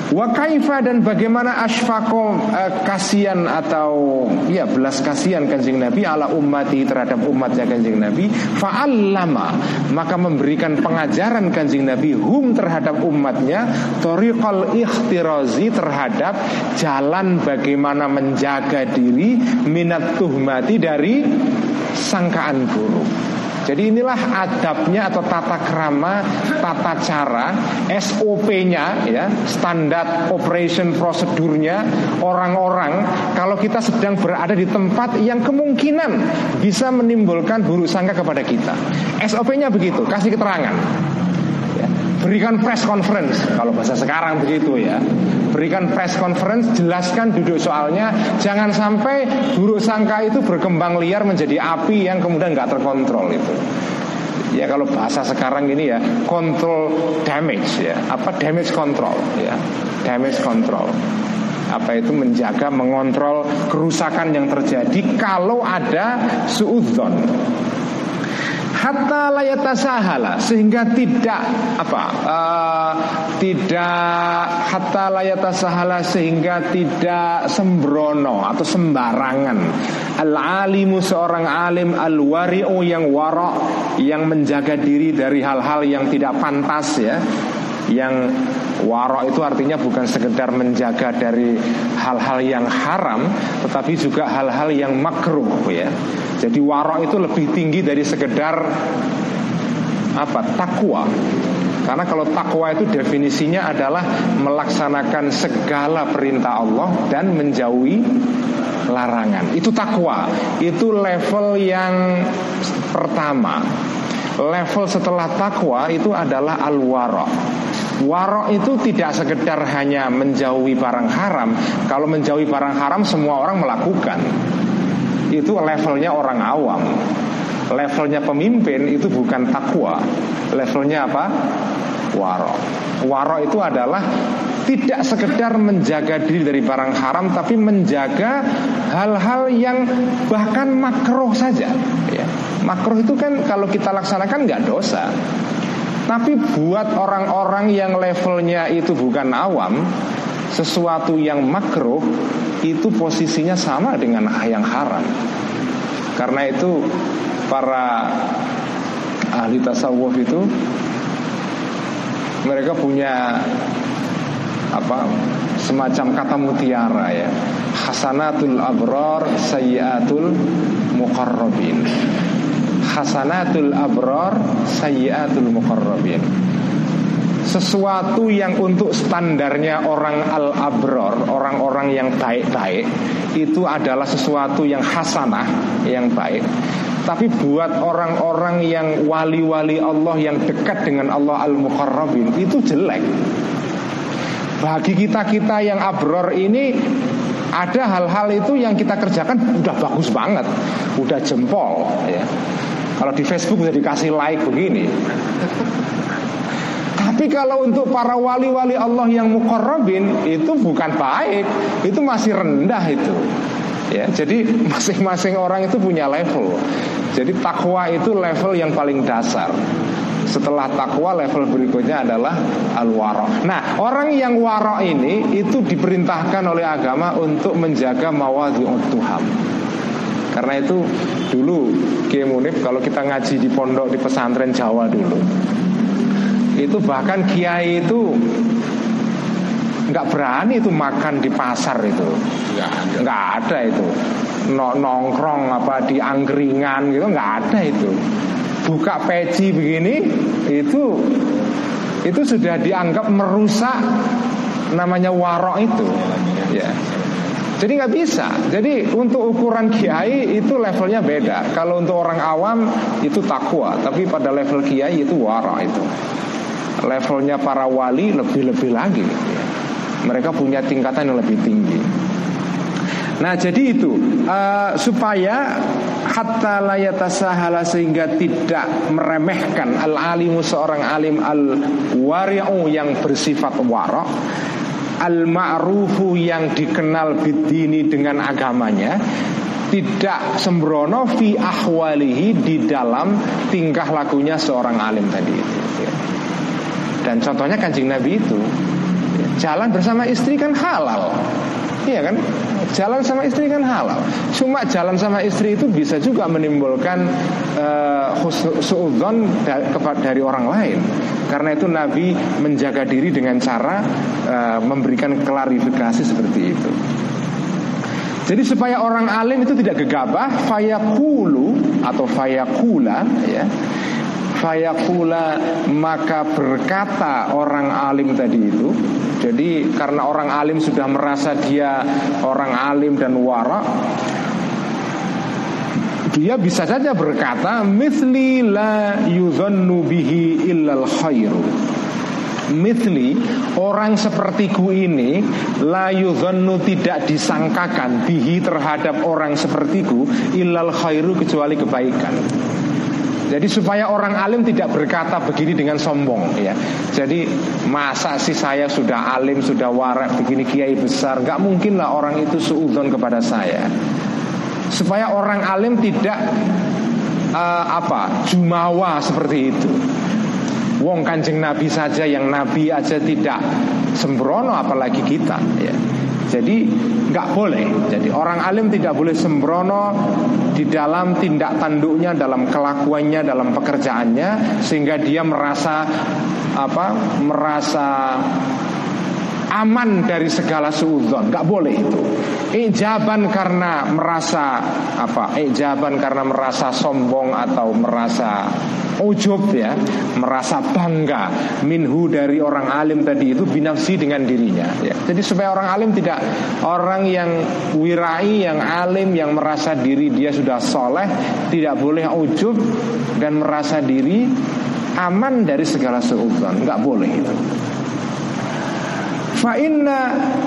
Wa kaifa dan bagaimana asfaqo uh, kasihan atau ya belas kasihan kanjeng Nabi ala ummati terhadap umatnya kanjeng Nabi. Fa'allama maka memberikan pengajaran kanjeng Nabi hum terhadap umatnya. Tariqal ikhtirazi terhadap jalan bagaimana menjaga diri minat tuhmati dari sangkaan buruk jadi inilah adabnya atau tata krama, tata cara, SOP-nya ya, standar operation prosedurnya orang-orang kalau kita sedang berada di tempat yang kemungkinan bisa menimbulkan buruk sangka kepada kita. SOP-nya begitu, kasih keterangan. Berikan press conference. Kalau bahasa sekarang begitu ya. Berikan press conference, jelaskan duduk soalnya, jangan sampai buruk sangka itu berkembang liar menjadi api yang kemudian nggak terkontrol itu. Ya kalau bahasa sekarang ini ya control damage ya, apa damage control? Ya, damage control. Apa itu? Menjaga mengontrol kerusakan yang terjadi kalau ada suudzon hatta layatasahala sehingga tidak apa uh, tidak hatta layatasahala sehingga tidak sembrono atau sembarangan. Al alimu seorang alim al wari'u yang warok yang menjaga diri dari hal-hal yang tidak pantas ya yang warok itu artinya bukan sekedar menjaga dari hal-hal yang haram tetapi juga hal-hal yang makruh ya jadi warok itu lebih tinggi dari sekedar apa takwa karena kalau takwa itu definisinya adalah melaksanakan segala perintah Allah dan menjauhi larangan. Itu takwa. Itu level yang pertama. Level setelah takwa itu adalah al-wara. Wara itu tidak sekedar hanya menjauhi barang haram. Kalau menjauhi barang haram semua orang melakukan. Itu levelnya orang awam. Levelnya pemimpin itu bukan takwa. Levelnya apa? Waro. Waro itu adalah tidak sekedar menjaga diri dari barang haram tapi menjaga hal-hal yang bahkan makruh saja ya. Makruh itu kan kalau kita laksanakan nggak dosa tapi buat orang-orang yang levelnya itu bukan awam Sesuatu yang makruh Itu posisinya sama dengan yang haram. Karena itu Para ahli tasawuf itu Mereka punya apa semacam kata mutiara ya. Hasanatul abror sayyatul muqarrabin hasanatul abror sayyatul muqarrabin sesuatu yang untuk standarnya orang al-abror, orang-orang yang baik-baik itu adalah sesuatu yang hasanah, yang baik. Tapi buat orang-orang yang wali-wali Allah yang dekat dengan Allah al-muqarrabin itu jelek. Bagi kita-kita yang abror ini ada hal-hal itu yang kita kerjakan udah bagus banget, udah jempol ya. Kalau di Facebook bisa dikasih like begini. Tapi kalau untuk para wali-wali Allah yang mukorrobin itu bukan baik, itu masih rendah itu. Ya, jadi masing-masing orang itu punya level. Jadi takwa itu level yang paling dasar. Setelah takwa level berikutnya adalah al-waro. Nah, orang yang waro ini itu diperintahkan oleh agama untuk menjaga mawadhi'ut tuham. Karena itu dulu Kiai Munif kalau kita ngaji di pondok di pesantren Jawa dulu itu bahkan kiai itu nggak berani itu makan di pasar itu. Nggak ada. Itu. Nongkrong apa di angkringan gitu nggak ada itu. Buka peci begini itu itu sudah dianggap merusak namanya warok itu. Ya jadi nggak bisa. Jadi untuk ukuran kiai itu levelnya beda. Kalau untuk orang awam itu takwa, tapi pada level kiai itu wara itu. Levelnya para wali lebih-lebih lagi. Mereka punya tingkatan yang lebih tinggi. Nah jadi itu uh, supaya hatta layatasahala sehingga tidak meremehkan al alimu seorang alim al wari'u yang bersifat warok al-ma'rufu yang dikenal bidini dengan agamanya tidak sembrono fi ahwalihi di dalam tingkah lakunya seorang alim tadi. Dan contohnya kancing Nabi itu jalan bersama istri kan halal. Iya kan? Jalan sama istri kan halal. Cuma jalan sama istri itu bisa juga menimbulkan uh, suudzon dari orang lain. Karena itu Nabi menjaga diri dengan cara uh, memberikan klarifikasi seperti itu. Jadi supaya orang alim itu tidak gegabah, fayakulu atau fayakula ya fayakula maka berkata orang alim tadi itu jadi karena orang alim sudah merasa dia orang alim dan wara dia bisa saja berkata mithli la yuzannu bihi illal khairu Mithli orang sepertiku ini la yuzannu tidak disangkakan bihi terhadap orang sepertiku illal khairu kecuali kebaikan. Jadi supaya orang alim tidak berkata begini dengan sombong ya. Jadi masa sih saya sudah alim, sudah warak begini kiai besar, nggak mungkin lah orang itu suudon kepada saya. Supaya orang alim tidak uh, apa jumawa seperti itu. Wong kanjeng Nabi saja yang Nabi aja tidak sembrono apalagi kita ya. Jadi nggak boleh. Jadi orang alim tidak boleh sembrono di dalam tindak tanduknya, dalam kelakuannya, dalam pekerjaannya, sehingga dia merasa apa? Merasa aman dari segala suudzon. Nggak boleh itu. Ijaban karena merasa apa? Ijaban karena merasa sombong atau merasa ujub ya merasa bangga minhu dari orang alim tadi itu binafsi dengan dirinya ya. jadi supaya orang alim tidak orang yang wirai yang alim yang merasa diri dia sudah soleh tidak boleh ujub dan merasa diri aman dari segala suudzon. Nggak boleh itu Fa inna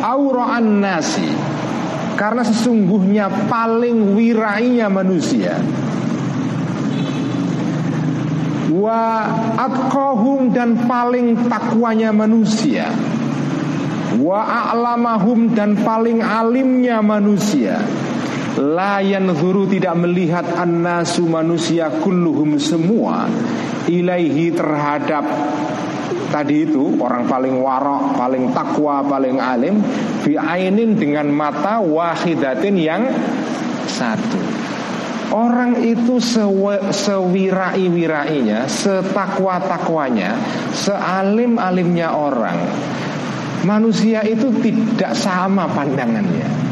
aura'an nasi Karena sesungguhnya paling wirainya manusia. Wa atqahum dan paling takwanya manusia. Wa a'lamahum dan paling alimnya manusia. Layan zuru tidak melihat an-nasu manusia kulluhum semua Ilaihi terhadap tadi itu orang paling warok, paling takwa, paling alim ainin dengan mata wahidatin yang satu. Orang itu sewirai-wirainya, setakwa-takwanya, sealim-alimnya orang. Manusia itu tidak sama pandangannya.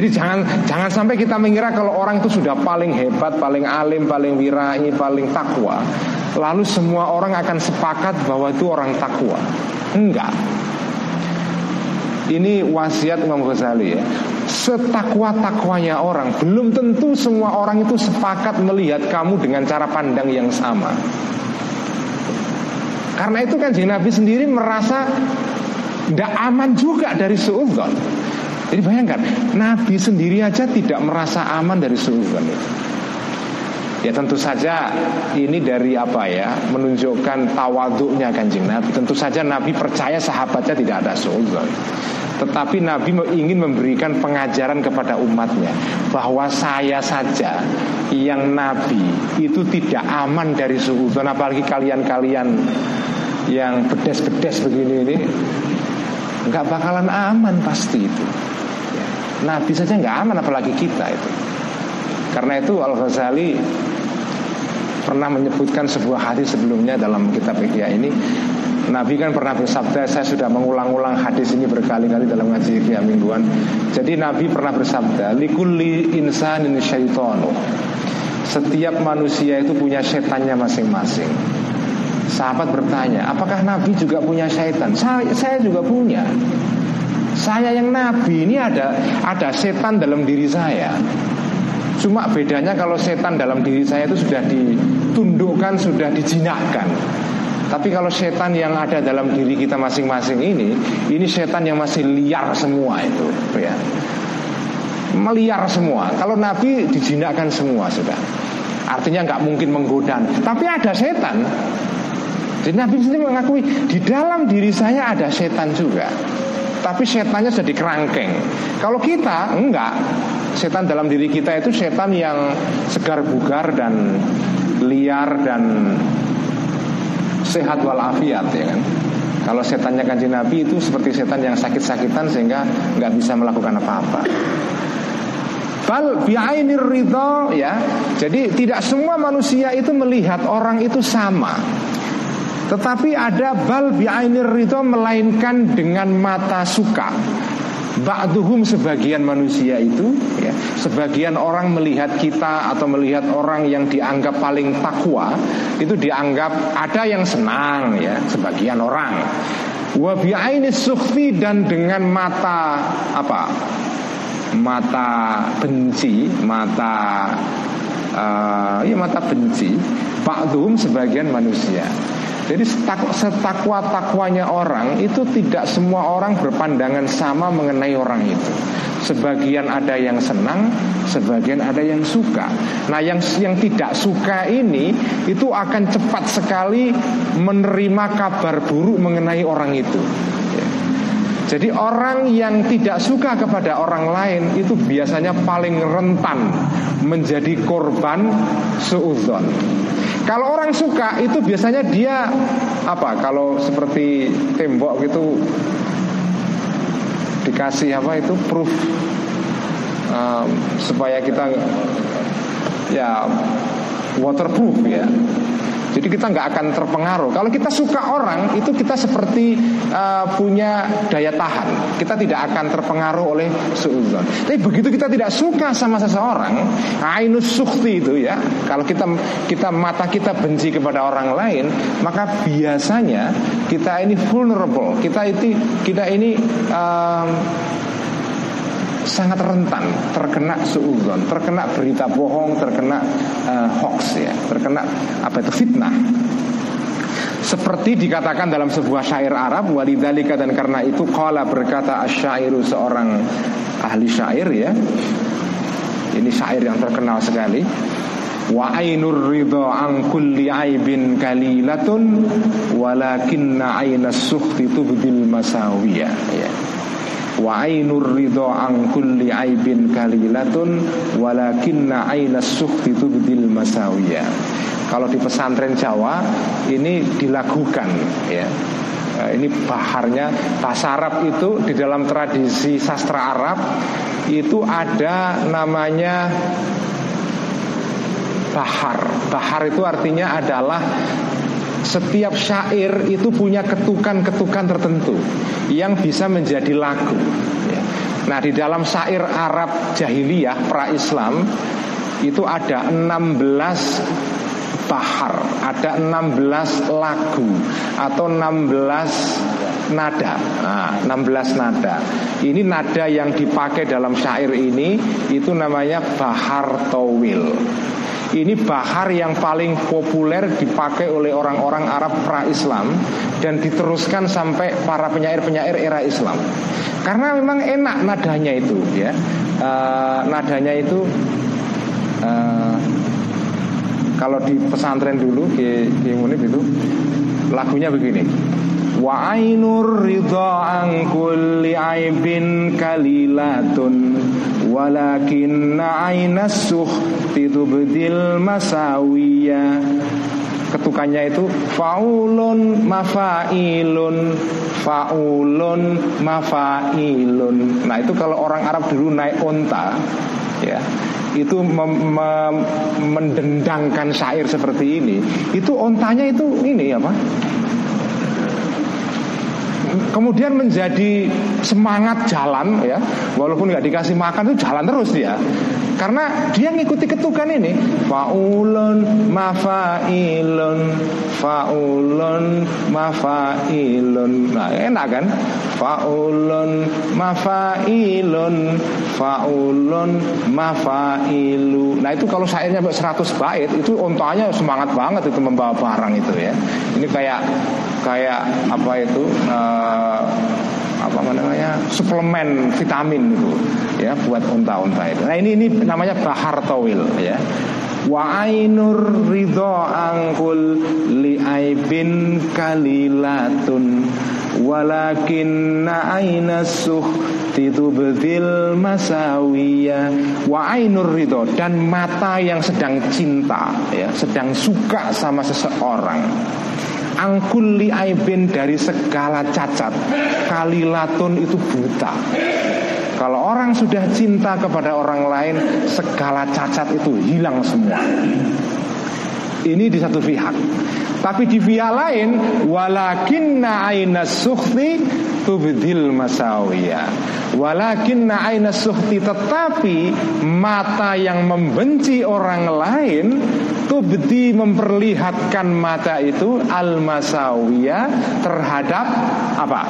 Jadi jangan jangan sampai kita mengira kalau orang itu sudah paling hebat, paling alim, paling wirai, paling takwa, lalu semua orang akan sepakat bahwa itu orang takwa. Enggak. Ini wasiat Imam Ghazali ya. Setakwa-takwanya orang Belum tentu semua orang itu sepakat melihat kamu dengan cara pandang yang sama Karena itu kan Nabi sendiri merasa Tidak aman juga dari suudzon Jadi bayangkan Nabi sendiri aja tidak merasa aman dari suudzon itu Ya tentu saja ini dari apa ya Menunjukkan tawaduknya kanjeng Nabi. Tentu saja Nabi percaya sahabatnya tidak ada suudzon Tetapi Nabi ingin memberikan pengajaran kepada umatnya Bahwa saya saja yang Nabi itu tidak aman dari suudzon Apalagi kalian-kalian yang bedes-bedes begini ini nggak bakalan aman pasti itu Nabi saja nggak aman apalagi kita itu. Karena itu Al Ghazali pernah menyebutkan sebuah hadis sebelumnya dalam kitab Ihya ini. Nabi kan pernah bersabda Saya sudah mengulang-ulang hadis ini berkali-kali dalam ngaji ya mingguan. Jadi Nabi pernah bersabda Likulli insanin syaitonu Setiap manusia itu punya setannya masing-masing. Sahabat bertanya Apakah Nabi juga punya syaitan? Saya, saya juga punya Saya yang Nabi ini ada Ada setan dalam diri saya Cuma bedanya kalau setan dalam diri saya itu sudah ditundukkan, sudah dijinakkan. Tapi kalau setan yang ada dalam diri kita masing-masing ini, ini setan yang masih liar semua itu, ya. Meliar semua. Kalau Nabi dijinakkan semua sudah. Artinya nggak mungkin menggoda. Tapi ada setan. Jadi Nabi sendiri mengakui di dalam diri saya ada setan juga. Tapi setannya jadi kerangkeng. Kalau kita enggak, setan dalam diri kita itu setan yang segar bugar dan liar dan sehat walafiat ya kan. Kalau setannya kanji Nabi itu seperti setan yang sakit-sakitan sehingga nggak bisa melakukan apa-apa. Bal bi'ainir ridho ya. Jadi tidak semua manusia itu melihat orang itu sama. Tetapi ada bal bi'ainir ridho melainkan dengan mata suka. Ba'duhum sebagian manusia itu ya, Sebagian orang melihat kita Atau melihat orang yang dianggap paling takwa Itu dianggap ada yang senang ya Sebagian orang. Wabi'aini sukhfi dan dengan mata Apa? Mata benci Mata uh, Ya mata benci. Ba'duhum sebagian manusia jadi setakwa-takwanya orang itu tidak semua orang berpandangan sama mengenai orang itu. Sebagian ada yang senang, sebagian ada yang suka. Nah, yang yang tidak suka ini itu akan cepat sekali menerima kabar buruk mengenai orang itu. Jadi orang yang tidak suka kepada orang lain itu biasanya paling rentan menjadi korban suudzon. Kalau orang suka itu biasanya dia apa? Kalau seperti tembok gitu dikasih apa itu proof um, supaya kita ya waterproof ya jadi kita nggak akan terpengaruh. Kalau kita suka orang, itu kita seperti uh, punya daya tahan. Kita tidak akan terpengaruh oleh suudzon. Tapi begitu kita tidak suka sama seseorang, ainus sukti itu ya. Kalau kita kita mata kita benci kepada orang lain, maka biasanya kita ini vulnerable. Kita itu kita ini um, sangat rentan. Terkena suudzon, terkena berita bohong, terkena uh, hoax ya, terkena apa itu fitnah. Seperti dikatakan dalam sebuah syair Arab Walidhalika dan karena itu Kala berkata asyairu seorang ahli syair ya. Ini syair yang terkenal sekali. Wa ainur ridha an kulli aibin kalilatun Walakinna ainas suhti tubdil masawiyah ya wa ainur ridho an kulli aibin kalilatun walakinna ainas sukhti tubdil masawiyah. Kalau di pesantren Jawa ini dilakukan ya. Eh, ini baharnya bahasa Arab itu di dalam tradisi sastra Arab itu ada namanya bahar. Bahar itu artinya adalah setiap syair itu punya ketukan-ketukan tertentu yang bisa menjadi lagu. Nah, di dalam syair Arab jahiliyah pra-Islam itu ada 16 bahar, ada 16 lagu atau 16 nada. Nah, 16 nada. Ini nada yang dipakai dalam syair ini itu namanya bahar towil. Ini bahar yang paling populer dipakai oleh orang-orang Arab pra-Islam dan diteruskan sampai para penyair-penyair era Islam. Karena memang enak nadanya itu, ya. Uh, nadanya itu uh, kalau di pesantren dulu di, di Munib itu lagunya begini. Wa ainur ridha an kulli aibin kalilatun walakinna ainas suhti tubdil masawiyah ketukannya itu faulun mafailun. Faulun mafailun. Nah itu kalau orang Arab dulu naik onta ya. Itu mem mem mendendangkan syair seperti ini. Itu ontanya itu ini apa kemudian menjadi semangat jalan ya. Walaupun nggak dikasih makan itu jalan terus dia karena dia ngikuti ketukan ini. Faulun mafailun. Faulun mafailun. Nah enak kan? Faulun mafailun. Faulun mafailu nah itu kalau syairnya 100 bait itu ontanya semangat banget itu membawa barang itu ya. Ini kayak kayak apa itu? Uh, apa namanya suplemen vitamin itu ya buat unta-unta itu. Nah ini ini namanya bahar tawil ya. Wa ainur ridho angkul li aibin kalilatun walakin aina suh bedil masawiya wa ainur ridho dan mata yang sedang cinta ya sedang suka sama seseorang angkulli aibin dari segala cacat kalilatun itu buta. Kalau orang sudah cinta kepada orang lain segala cacat itu hilang semua ini di satu pihak. Tapi di pihak lain walakinna aina sukhti tubdil masawiya. Walakinna aina sukhti tetapi mata yang membenci orang lain tubdi memperlihatkan mata itu al masawiya terhadap apa?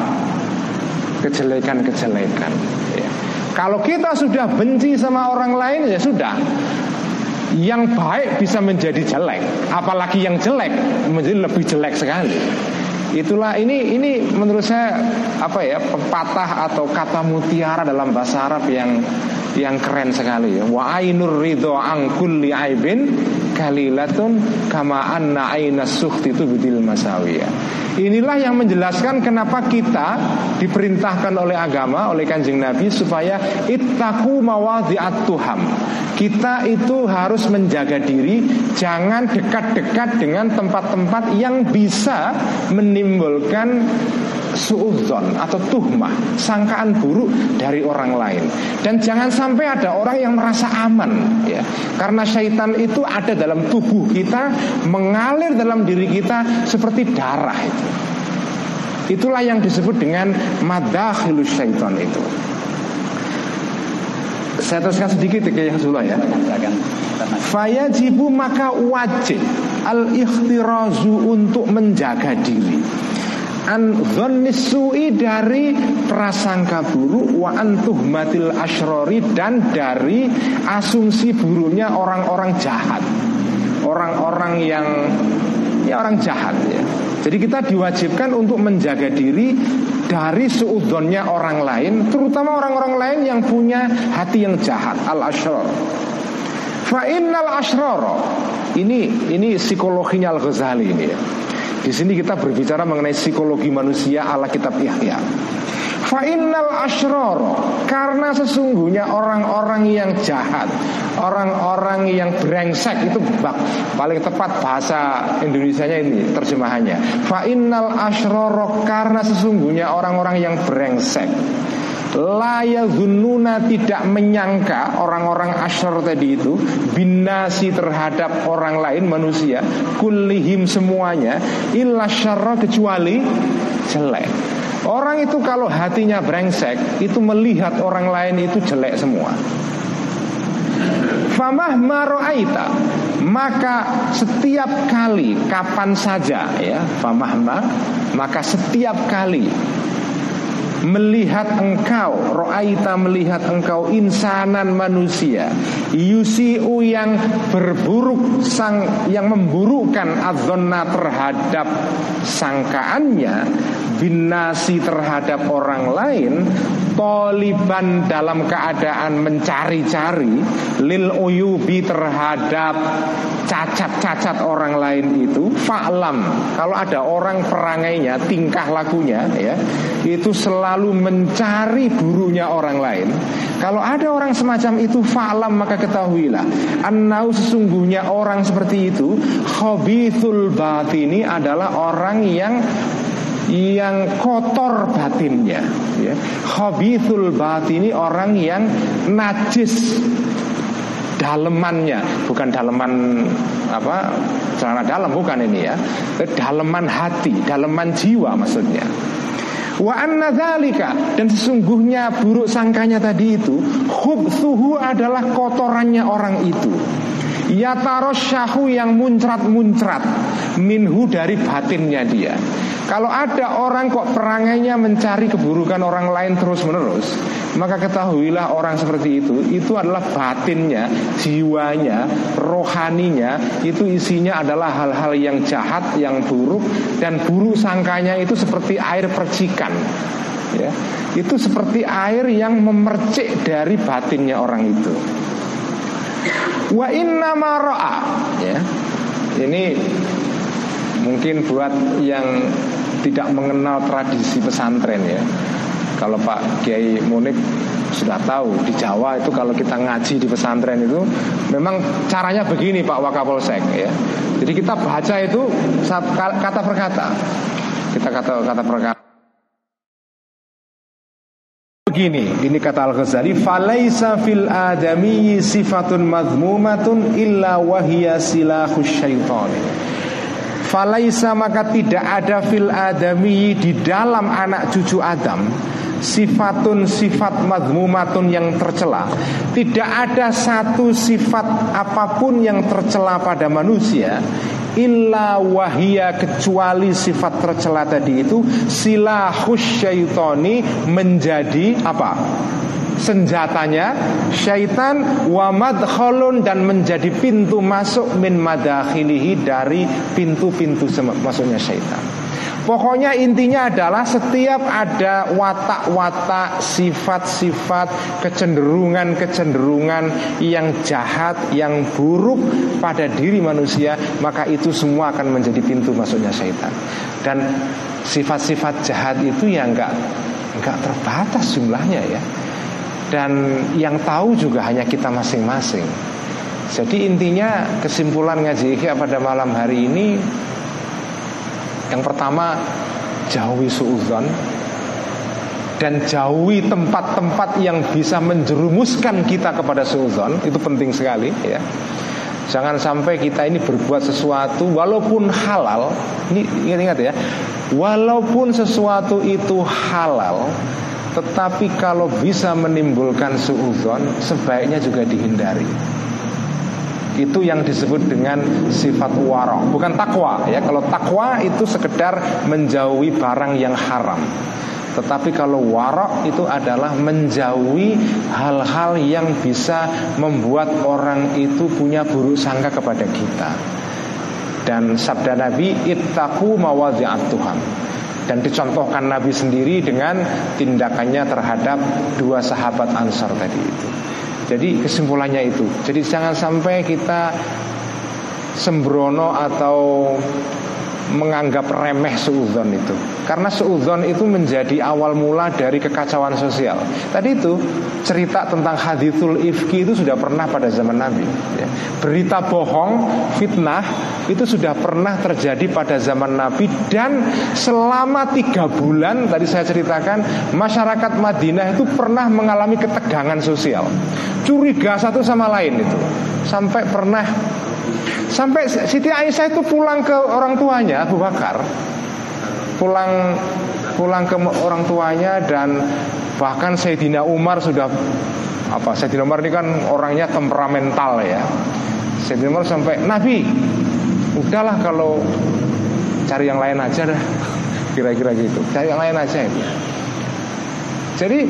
Kejelekan-kejelekan. Ya. kalau kita sudah benci sama orang lain ya sudah yang baik bisa menjadi jelek, apalagi yang jelek menjadi lebih jelek sekali. Itulah ini ini menurut saya apa ya pepatah atau kata mutiara dalam bahasa Arab yang yang keren sekali ya. Wa ainur ridho an kulli aibin kalilatun kama anna aina sukhti itu bidil masawiyah. Inilah yang menjelaskan kenapa kita diperintahkan oleh agama, oleh kanjeng Nabi supaya ittaku mawadhi'at tuham. Kita itu harus menjaga diri, jangan dekat-dekat dengan tempat-tempat yang bisa menimbulkan suudzon atau tuhmah, sangkaan buruk dari orang lain. Dan jangan sampai ada orang yang merasa aman ya. Karena syaitan itu ada dalam tubuh kita, mengalir dalam diri kita seperti darah itu. Itulah yang disebut dengan madakhilus syaitan itu. Saya teruskan sedikit ke yang Rasulullah ya. Fayajibu maka wajib al ikhtirazu untuk menjaga diri. An su'i dari prasangka buruk wa antuh matil ashrori dan dari asumsi buruknya orang-orang jahat. Orang-orang yang ya orang jahat ya. Jadi kita diwajibkan untuk menjaga diri dari suudonnya orang lain terutama orang-orang lain yang punya hati yang jahat al ashror fa innal ashror. Ini ini psikologinya al ghazali ini ya. Di sini kita berbicara mengenai psikologi manusia ala kitab Yahya. Fa'innal ashroro Karena sesungguhnya orang-orang yang jahat Orang-orang yang brengsek Itu bak, paling tepat bahasa Indonesia-nya ini terjemahannya Fa'innal ashroro Karena sesungguhnya orang-orang yang brengsek Laya gununa tidak menyangka orang-orang asyar tadi itu binasi terhadap orang lain manusia kullihim semuanya illa syarra kecuali jelek. Orang itu kalau hatinya brengsek itu melihat orang lain itu jelek semua. Famah maroaita maka setiap kali kapan saja ya famahma maka setiap kali melihat engkau roaita melihat engkau insanan manusia. Yusiu yang berburuk sang yang memburukkan adzonna terhadap sangkaannya binasi terhadap orang lain Toliban dalam keadaan mencari-cari Lil uyubi terhadap cacat-cacat orang lain itu Fa'lam. Kalau ada orang perangainya, tingkah lakunya ya Itu selalu mencari burunya orang lain. Kalau ada orang semacam itu Fa'lam maka ketahuilah Annau sesungguhnya orang seperti itu Khobithul batini adalah orang yang yang kotor batinnya. Ya. Khabithul batini orang yang najis dalemannya. Bukan daleman apa celana dalam bukan ini ya. Daleman hati daleman jiwa maksudnya Wa anna dzalika dan sesungguhnya buruk sangkanya tadi itu khubthuhu adalah kotorannya orang itu. Ya syahu yang muncrat-muncrat minhu dari batinnya dia. Kalau ada orang kok perangainya mencari keburukan orang lain terus-menerus, maka ketahuilah orang seperti itu itu adalah batinnya, jiwanya, rohaninya itu isinya adalah hal-hal yang jahat, yang buruk dan buruk sangkanya itu seperti air percikan. Ya, itu seperti air yang memercik dari batinnya orang itu. Wa inna maro'a ya. Ini mungkin buat yang tidak mengenal tradisi pesantren ya. Kalau Pak Kiai Munik sudah tahu di Jawa itu kalau kita ngaji di pesantren itu memang caranya begini Pak Wakapolsek ya. Jadi kita baca itu kata per kata. Kita kata kata per kata begini, ini kata Al-Ghazali, "Falaisa fil adami sifatun madhmumatun illa wahiyya silahus syaitan." Falaisa maka tidak ada fil adami di dalam anak cucu Adam sifatun sifat madhmumatun yang tercela. Tidak ada satu sifat apa pun yang tercela pada manusia illa wahia kecuali sifat tercela tadi itu silahus syaitoni menjadi apa? senjatanya syaitan wa madkhalun dan menjadi pintu masuk min madakhilihi dari pintu-pintu masuknya syaitan. Pokoknya intinya adalah setiap ada watak-watak, sifat-sifat, kecenderungan-kecenderungan yang jahat, yang buruk pada diri manusia, maka itu semua akan menjadi pintu masuknya syaitan. Dan sifat-sifat jahat itu ya enggak enggak terbatas jumlahnya ya. Dan yang tahu juga hanya kita masing-masing. Jadi intinya kesimpulan ngaji pada malam hari ini yang pertama jauhi suudzon dan jauhi tempat-tempat yang bisa menjerumuskan kita kepada suudzon itu penting sekali ya. Jangan sampai kita ini berbuat sesuatu walaupun halal. Ini ingat-ingat ya. Walaupun sesuatu itu halal, tetapi kalau bisa menimbulkan suudzon, sebaiknya juga dihindari. Itu yang disebut dengan sifat warok Bukan takwa ya Kalau takwa itu sekedar menjauhi barang yang haram tetapi kalau warok itu adalah menjauhi hal-hal yang bisa membuat orang itu punya buruk sangka kepada kita. Dan sabda Nabi, ittaku mawadhi'at Tuhan. Dan dicontohkan Nabi sendiri dengan tindakannya terhadap dua sahabat Ansar tadi itu. Jadi kesimpulannya itu. Jadi jangan sampai kita sembrono atau menganggap remeh suudzon itu. Karena suudzon itu menjadi awal mula dari kekacauan sosial. Tadi itu cerita tentang hadithul ifki itu sudah pernah pada zaman Nabi ya. Berita bohong, fitnah itu sudah pernah terjadi pada zaman Nabi. Dan selama tiga bulan tadi saya ceritakan Masyarakat Madinah itu pernah mengalami ketegangan sosial. Curiga satu sama lain itu. Sampai pernah Sampai Siti Aisyah itu pulang ke orang tuanya Abu Bakar. Pulang pulang ke orang tuanya dan bahkan Sayyidina Umar sudah apa Sayyidina Umar ini kan orangnya temperamental ya. Sayyidina Umar sampai Nabi udahlah kalau cari yang lain aja dah. Kira-kira gitu. Cari yang lain aja itu jadi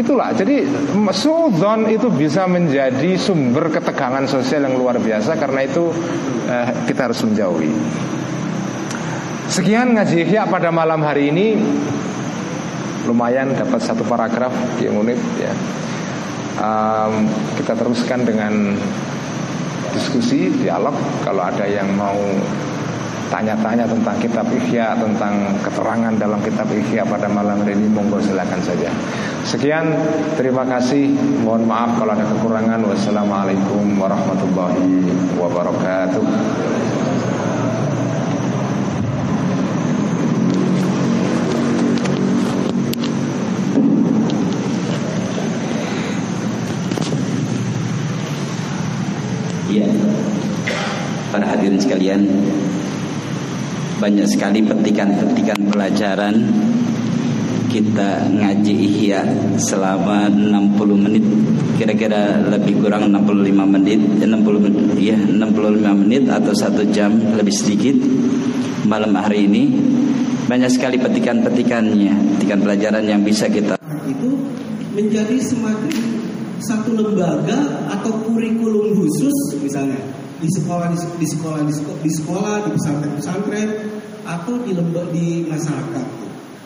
itulah, jadi suudon itu bisa menjadi sumber ketegangan sosial yang luar biasa karena itu eh, kita harus menjauhi. Sekian ngaji ya pada malam hari ini lumayan dapat satu paragraf yang unik ya. Um, kita teruskan dengan diskusi dialog kalau ada yang mau tanya-tanya tentang kitab Ihya tentang keterangan dalam kitab Ihya pada malam hari ini monggo silakan saja. Sekian, terima kasih. Mohon maaf kalau ada kekurangan. Wassalamualaikum warahmatullahi wabarakatuh. Ya, para hadirin sekalian, banyak sekali petikan-petikan pelajaran. Kita ngaji ihya selama 60 menit. Kira-kira lebih kurang 65 menit. Eh, 60 menit ya 65 menit atau satu jam lebih sedikit malam hari ini. Banyak sekali petikan-petikannya petikan pelajaran yang bisa kita itu menjadi semakin satu lembaga atau kurikulum khusus misalnya di sekolah di, di sekolah di sekolah di sekolah di pesantren pesantren atau di lembok di masyarakat.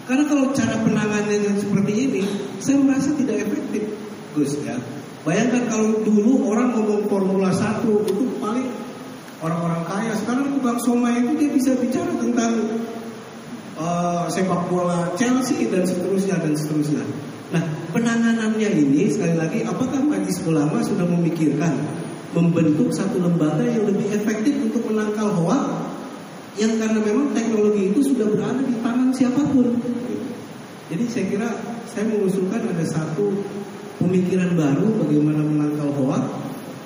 Karena kalau cara penanganannya seperti ini, saya merasa tidak efektif, Gus ya. Bayangkan kalau dulu orang ngomong Formula satu itu paling orang-orang kaya. Sekarang tukang somai itu dia bisa bicara tentang uh, sepak bola Chelsea dan seterusnya dan seterusnya. Nah penanganannya ini sekali lagi apakah Majelis Ulama sudah memikirkan membentuk satu lembaga yang lebih efektif untuk menangkal hoax yang karena memang teknologi itu sudah berada di tangan siapa pun. Jadi saya kira saya mengusulkan ada satu pemikiran baru bagaimana menangkal hoax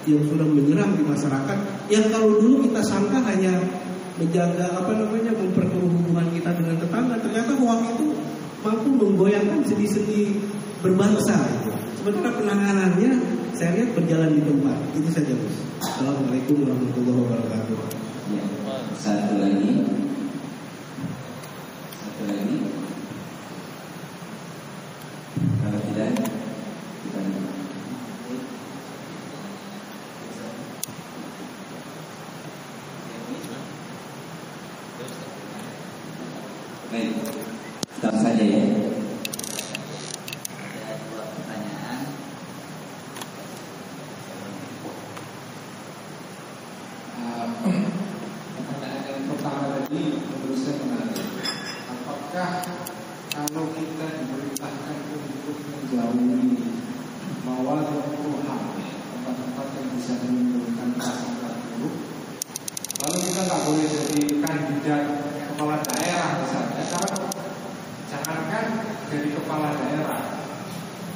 yang sudah menyerang di masyarakat yang kalau dulu kita sangka hanya menjaga apa namanya memperkeruh hubungan kita dengan tetangga ternyata hoax itu mampu menggoyangkan sendi-sendi berbangsa sementara penanganannya saya lihat berjalan di tempat. Itu saja bos. Assalamualaikum warahmatullahi wabarakatuh. Ya. satu lagi. Satu lagi. Kalau tidak Ini menurut saya menarik. Apakah kalau kita diperintahkan untuk menjauhi mawar Tuhan tempat-tempat yang bisa menimbulkan rasa buruk, lalu kita nggak boleh jadi kandidat kepala daerah misalnya, Jangan jangankan jadi kepala daerah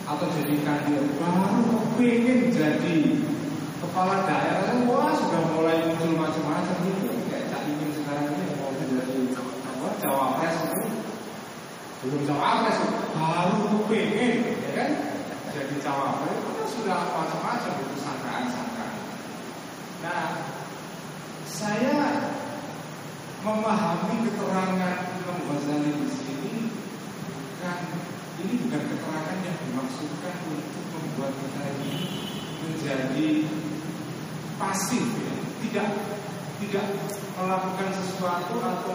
atau jadi kandidat baru pengen jadi kepala daerah wah sudah mulai muncul macam-macam gitu belum cawapres baru pengen ya kan? Jadi cawapres itu kan sudah macam-macam itu sangkaan-sangkaan. Nah saya memahami keterangan Imam Ghazali di sini bukan ini bukan keterangan yang dimaksudkan untuk membuat kita ini menjadi pasif ya. tidak tidak melakukan sesuatu atau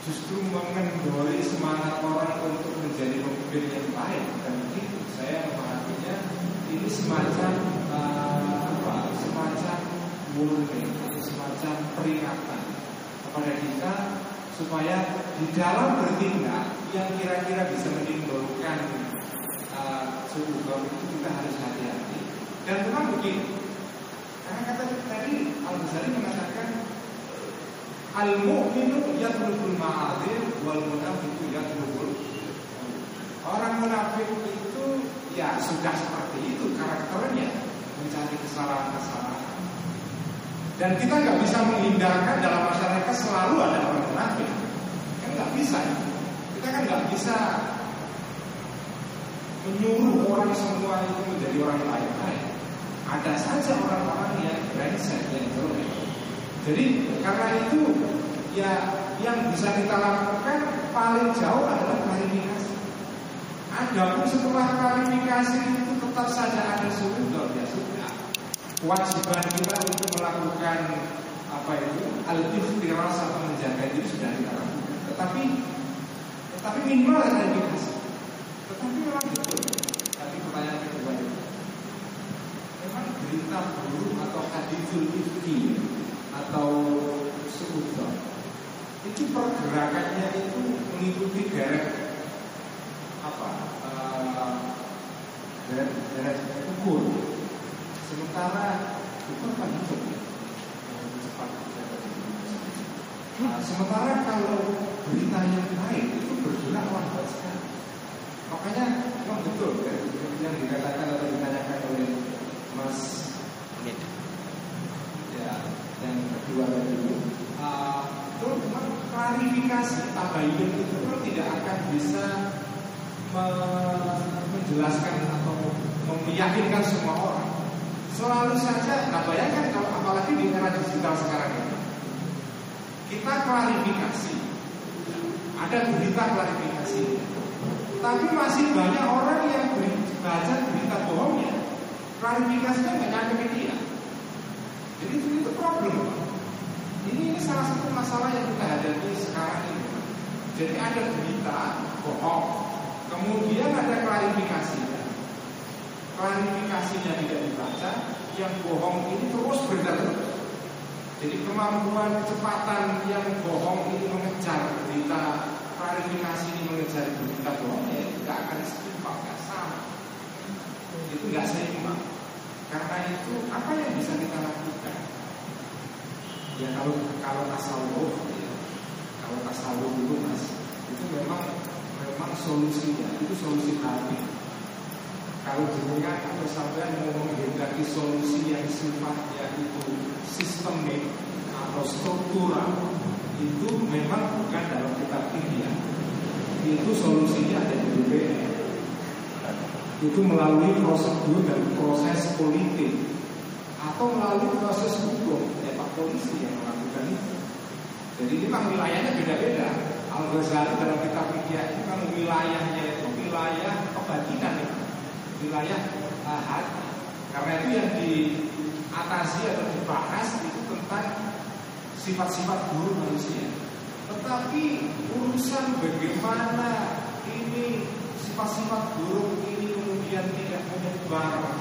justru mengendori semangat orang untuk menjadi pemimpin yang baik. Dan ini saya memahaminya ini semacam uh, apa? Semacam warning semacam peringatan kepada kita supaya di dalam bertindak yang kira-kira bisa menimbulkan eh, uh, suatu itu kita harus hati-hati. Dan memang begini karena kata tadi Al Ghazali mengatakan Al-mu'minu yatlubul ma'azir wal munafiku yatlubul Orang munafik itu ya sudah seperti itu karakternya mencari kesalahan-kesalahan. Dan kita nggak bisa menghindarkan dalam masyarakat selalu ada orang munafik. Kan nggak bisa. Kita kan nggak bisa menyuruh orang semua itu menjadi orang baik-baik. Ada saja orang-orang yang brengsek yang jelek jadi karena itu ya yang bisa kita lakukan paling jauh adalah klarifikasi. Adapun setelah klarifikasi itu tetap saja ada solusi ya sudah. Kewajiban kita untuk melakukan apa itu al-ikhtiras atau menjaga itu sudah kita lakukan. Tetapi tetapi minimal ada klarifikasi. Tetapi memang itu Tapi pertanyaan kedua itu, memang berita buruk atau hadisul ifki atau sekuba itu pergerakannya itu mengikuti garis apa eh, uh, garis, garis ukur. Sementara itu kan hidup cepat nah, sementara kalau berita yang baik itu bergerak lambat sekali. Makanya klarifikasi tabayun itu pun tidak akan bisa menjelaskan atau meyakinkan semua orang. Selalu saja, nah bayangkan kalau apalagi di era digital sekarang ini, kita klarifikasi, ada berita klarifikasi, tapi masih banyak orang yang baca berita bohongnya, klarifikasinya kan nggak nyampe ke dia. Jadi itu problem. Ini, ini salah satu masalah yang kita hadapi sekarang ini. Jadi ada berita bohong, kemudian ada klarifikasi. Klarifikasinya tidak dibaca, yang bohong ini terus beredar terus. Jadi kemampuan kecepatan yang bohong ini mengejar berita klarifikasi ini mengejar berita bohong ya tidak akan seimbang, nggak sama. Itu nggak seimbang. Karena itu apa yang bisa kita lakukan? Ya kalau kalau tasawuf, ya, kalau tasawuf itu mas, itu memang memang solusinya itu solusi hati. Kalau jenengan atau sampai mau menghendaki solusi yang sifatnya itu sistemik atau struktural, itu memang bukan dalam kitab ya. Itu solusinya ada di BPN. Itu melalui prosedur dan proses politik atau melalui proses hukum Polisi yang melakukan itu. Jadi ini memang wilayahnya beda-beda. Al Ghazali dalam kitab fikih itu kan wilayahnya itu wilayah kebatinan wilayah uh. Karena itu yang diatasi atau dibahas itu tentang sifat-sifat buruk manusia. Tetapi urusan bagaimana ini sifat-sifat buruk ini kemudian tidak menyebar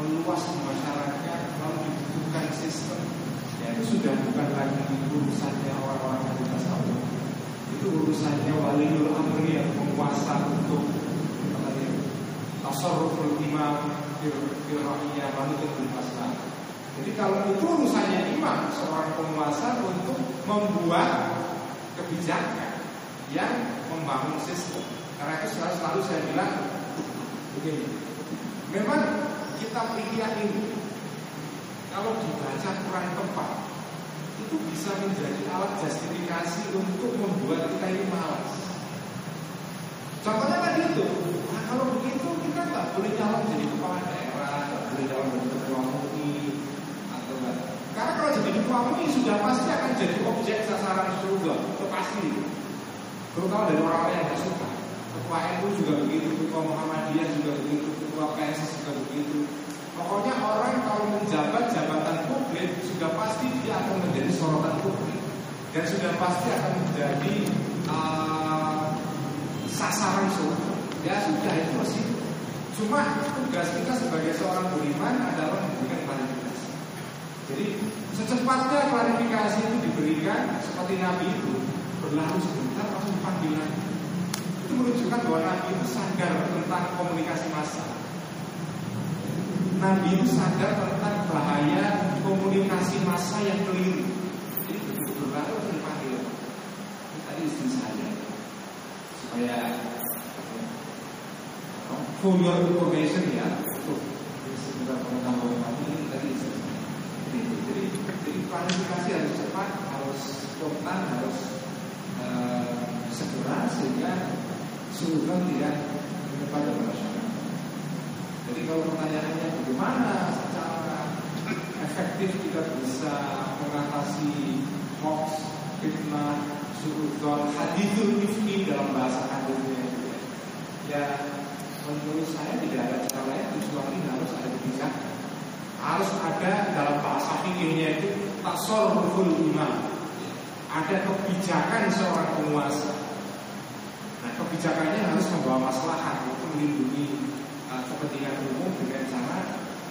meluas di masyarakat lalu dibutuhkan sistem itu sudah bukan lagi urusannya orang-orang yang tasawuf itu urusannya waliul amri yang menguasa untuk tasarruful imam firrahiyah manutul masalah jadi kalau itu urusannya imam seorang penguasa untuk membuat kebijakan yang membangun sistem. Karena itu selalu, selalu saya bilang begini memang kita pikir ini kalau dibaca kurang tepat itu bisa menjadi alat justifikasi untuk membuat kita ini malas. Contohnya tadi itu, nah, kalau begitu kita nggak boleh calon jadi kepala daerah, nggak boleh calon jadi ketua MUI atau enggak. Karena kalau jadi ketua MUI sudah pasti akan jadi objek sasaran surga, itu pasti. Terutama dari orang-orang yang tidak suka. Ketua NU juga begitu, ketua Muhammadiyah juga begitu, ketua PSS juga begitu. Pokoknya orang kalau menjabat jabatan publik sudah pasti dia akan menjadi sorotan publik dan sudah pasti akan menjadi uh, sasaran surga. Ya sudah itu masih. Cuma tugas kita sebagai seorang beriman adalah memberikan klarifikasi. Jadi secepatnya klarifikasi itu diberikan seperti Nabi itu berlalu sebentar langsung panggilan. Itu menunjukkan bahwa Nabi itu sadar tentang komunikasi massa. Nabi itu sadar tentang bahaya komunikasi massa yang keliru. Jadi harus dipanggil. Ini tadi istri saya supaya full your information ya. Tuh, sebentar pengetahuan kamu ini tadi istri saya. Jadi, jadi, klarifikasi harus cepat, harus spontan, harus uh, segera sehingga sudah tidak kepada masyarakat. Jadi kalau pertanyaannya bagaimana? Secara efektif kita bisa mengatasi hoax, fitnah, suudon, hadithul ifki dalam bahasa hadithnya ya menurut saya tidak ada cara lain kecuali harus ada kebijakan. Harus ada dalam bahasa fikihnya itu tasarruful imam ada kebijakan seorang penguasa. Nah kebijakannya harus membawa maslahat untuk melindungi uh, kepentingan umum dengan cara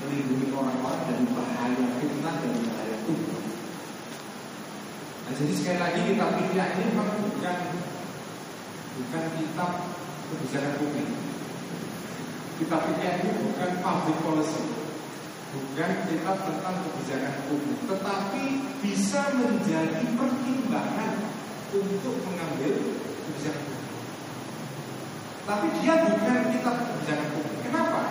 melindungi orang-orang dari bahaya fitnah dan bahaya tubuh Nah, jadi sekali lagi kita pilih ini memang bukan bukan kitab kebijakan publik. Kitab pilih ini bukan public policy, bukan kitab tentang kebijakan publik, tetapi bisa menjadi pertimbangan untuk mengambil kebijakan publik. Tapi dia bukan kitab kebijakan publik. Kenapa?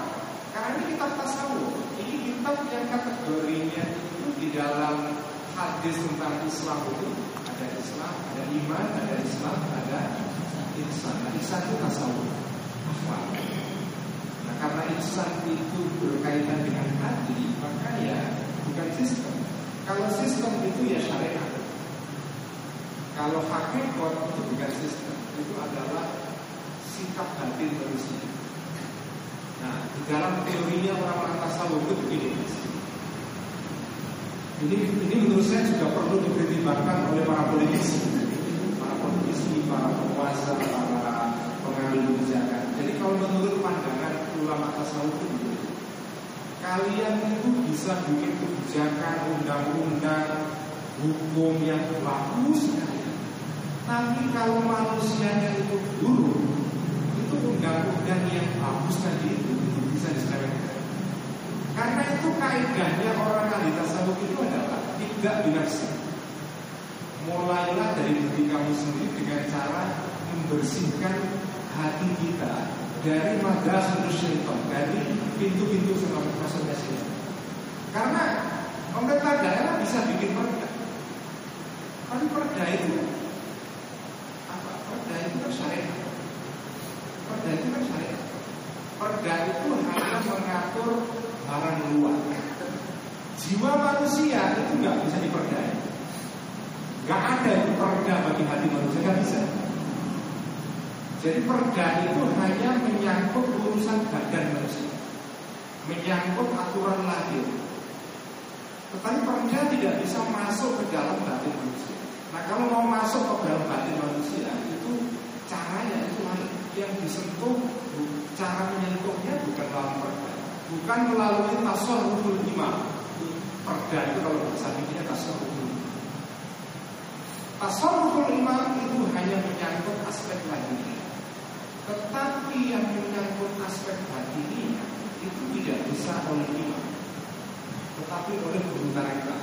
Karena ini kitab tasawuf. Ini kitab yang kategorinya itu di dalam hadis tentang Islam itu ada Islam, ada iman, ada Islam, ada insan. Nah, insan itu tasawuf. Nah karena ihsan itu berkaitan dengan hati, maka ya bukan sistem. Kalau sistem itu ya syariat. Kalau hakikat itu bukan sistem, itu adalah sikap batin manusia. Nah, di dalam teorinya orang-orang tasawuf itu begini. Ini, ini menurut saya juga perlu dipertimbangkan oleh para politisi, para politisi, para penguasa, para pengambil kebijakan. Jadi kalau menurut pandangan ulama tasawuf itu, kalian itu bisa bikin kebijakan, undang-undang, hukum yang bagus Tapi kalau manusianya itu buruk, undang-undang yang bagus tadi itu, bisa diselewengkan. Karena itu kaidahnya orang ahli tasawuf itu adalah tidak binasa. Mulailah dari diri kamu sendiri dengan cara membersihkan hati kita dari madrasah syaitan, dari pintu-pintu sebab masuknya syaitan. Karena pemerintah daerah bisa bikin perda, tapi perda itu apa? Perda itu kan syariat. Perda itu kan syariat. Perda itu hanya mengatur barang luar. Jiwa manusia itu nggak bisa diperdaya. Nggak ada perda bagi hati manusia nggak bisa. Jadi perda itu hanya menyangkut urusan badan manusia, menyangkut aturan lahir. Tetapi perda tidak bisa masuk ke dalam batin manusia. Nah kalau mau masuk ke dalam batin manusia itu caranya itu. Yang disentuh cara menyentuhnya bukan dalam perda, bukan melalui tasawuful imam. Perda itu kalau bahasa Inggrisnya tasawuful Tasawuful imam itu hanya menyangkut aspek lahirnya. Tetapi yang menyangkut aspek batinnya itu tidak bisa oleh imam, tetapi oleh guru tarekat,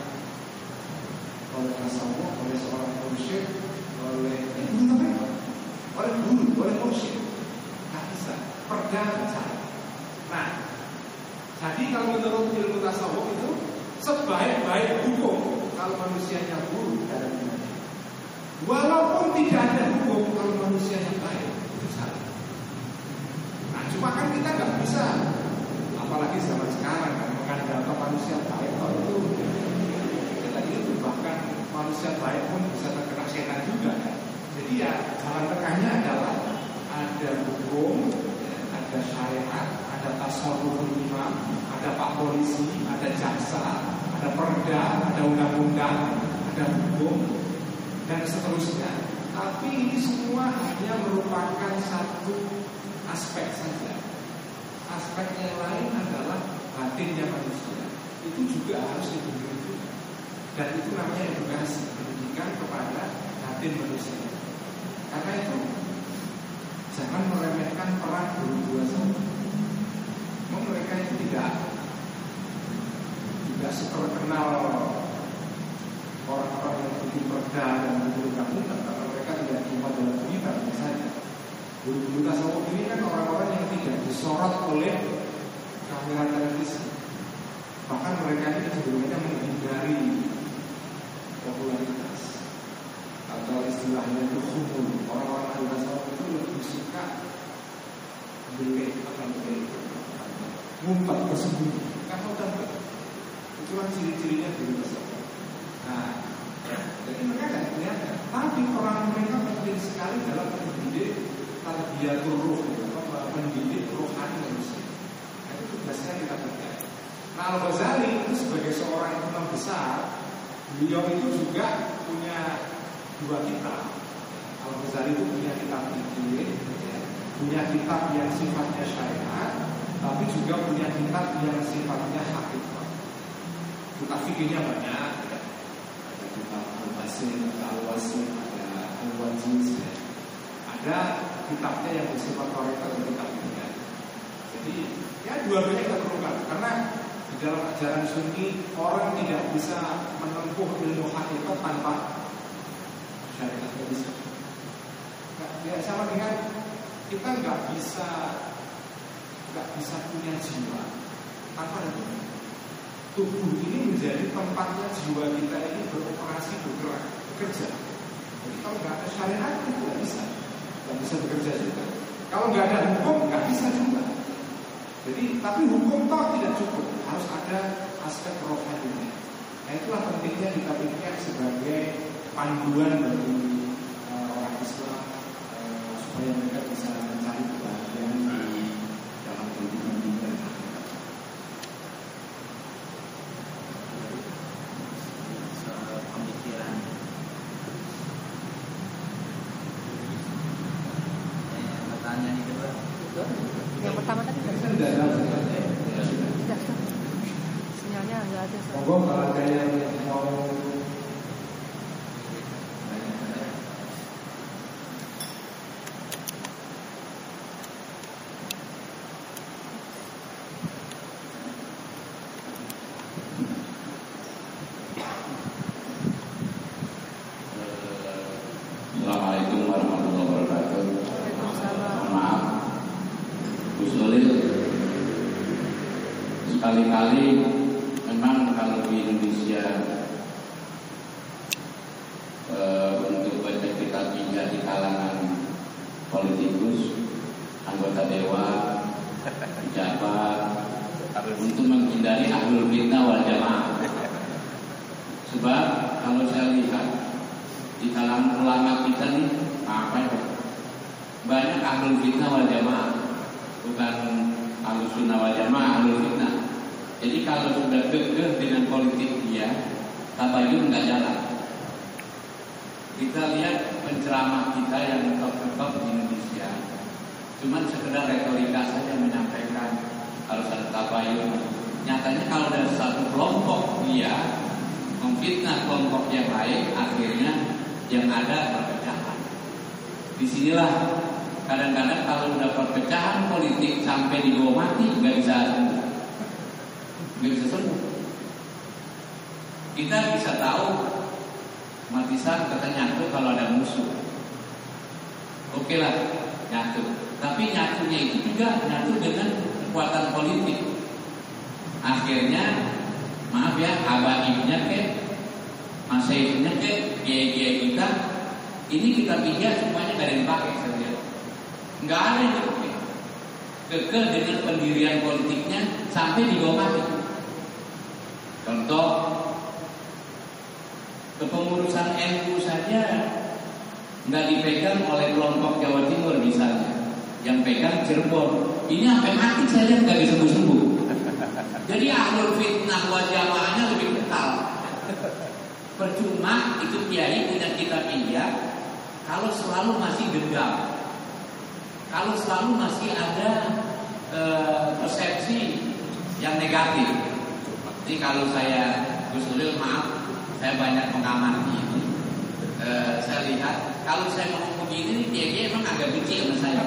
oleh tasawuf, oleh seorang mursyid, oleh guru tarekat, oleh guru, oleh mursyid. Nggak bisa, perda bisa. Nah, jadi kalau menurut ilmu tasawuf itu sebaik-baik hukum kalau manusianya buruk dalam dunia. Walaupun tidak ada hukum kalau manusianya baik itu salah. Nah, cuma kan kita nggak bisa, apalagi zaman sekarang kan mengandalkan manusia baik kalau itu kita itu bahkan manusia baik pun bisa terkena setan juga kan. Jadi ya jalan tengahnya adalah ada hukum, ada syariat, ada tasawuf imam, ada pak polisi, ada jaksa, ada perda, ada undang-undang, ada hukum, dan seterusnya. Tapi ini semua hanya merupakan satu aspek saja. Aspek yang lain adalah batinnya manusia. Itu juga harus dibentuk Dan itu namanya edukasi, pendidikan kepada batin manusia. Karena itu jangan meremehkan peran guru dua sama. Mereka itu tidak tidak seterkenal orang-orang yang bikin perda dan guru undang karena mereka tidak cuma dalam berita misalnya guru-guru tasawuf ini kan orang-orang yang tidak disorot oleh kamera televisi. Bahkan mereka ini sebenarnya menghindari popularitas atau istilahnya itu humor orang-orang ahli tasawuf itu lebih suka beli apa beli ngumpet bersembunyi kalau dapat itu kan ciri-cirinya guru tasawuf Nah, jadi mereka tidak kelihatan. Tapi orang mereka penting sekali dalam mendidik tarbiyatul ruh, mendidik rohani manusia. Nah, itu tugasnya kita kerjakan. Nah, Al Ghazali itu sebagai seorang imam besar, beliau itu juga punya dua kitab. Al Ghazali itu punya kitab fikih, ya, punya kitab yang sifatnya syariat, tapi juga punya kitab yang sifatnya hakikat. Kitab fikihnya banyak, ya kitab Al-Basin, Al-Wasim, ada Al-Wajiz ya. Ada kitabnya yang bersifat korektor dan kitab Jadi ya dua-duanya kita perlukan karena di dalam ajaran sunni orang tidak bisa menempuh ilmu hakikat tanpa syariat. Nah, ya sama dengan kita nggak bisa nggak bisa punya jiwa tanpa ada tubuh ini menjadi tempatnya jiwa kita ini beroperasi bergerak bekerja. Jadi kalau nggak ada syariat itu nggak bisa, nggak bisa bekerja juga. Kalau nggak ada hukum nggak bisa juga. Jadi tapi hukum toh tidak cukup, harus ada aspek profilnya. Nah itulah pentingnya kita pikir sebagai panduan bagi uh, orang Islam uh, supaya mereka bisa mencari kebahagiaan di dalam kehidupan kita. pemikiran pertanyaan yang kedua Yang pertama tadi Ini kan sudah ada. sudah sinyalnya nggak ada. Monggo kalau ada yang mau Assalamualaikum warahmatullahi wabarakatuh. Waalaikumsalam. Mohon Maaf, Gus Nuril. Sekali-kali memang kalau di Indonesia eh, untuk baca kitab bijak di kalangan politikus, anggota dewan, pejabat, untuk menghindari ahlul fitnah wal jamaah. Sebab kalau saya lihat di kalangan ulama kita nih apa ya? Banyak ahlul fitnah wal jamaah, bukan ahlul sunnah wal jamaah, ahlul fitnah. Jadi kalau sudah kekeh dengan politik dia, tabayun nggak jalan. Kita lihat penceramah kita yang top-top di Indonesia, cuman sekedar retorika saja menyampaikan harus ada tabayun. Nyatanya kalau dari satu kelompok dia memfitnah kelompok yang lain, akhirnya yang ada perpecahan. Di sinilah kadang-kadang kalau udah perpecahan politik sampai di bawah mati nggak bisa nggak bisa sembuh. Kita bisa tahu matisan kata nyatu kalau ada musuh. Oke lah nyatu, tapi nyatunya itu juga nyatu dengan kekuatan politik. Akhirnya maaf ya abaibnya ke masaibnya ke kiai-kiai kita ini kita pijat semuanya gak ada yang pakai nggak ada yang dipakai kekeh dengan pendirian politiknya sampai di bawah mati contoh kepengurusan NU saja nggak dipegang oleh kelompok Jawa Timur misalnya yang pegang Cirebon ini sampai mati lihat nggak bisa sembuh-sembuh jadi ahlul fitnah wa jamaahnya lebih kental. Percuma itu kiai punya kitab injak kalau selalu masih dendam. Kalau selalu masih ada e, persepsi yang negatif. Jadi kalau saya Gus Nuril maaf, saya banyak mengamati ini. E, saya lihat kalau saya ngomong begini, dia dia emang agak benci sama saya.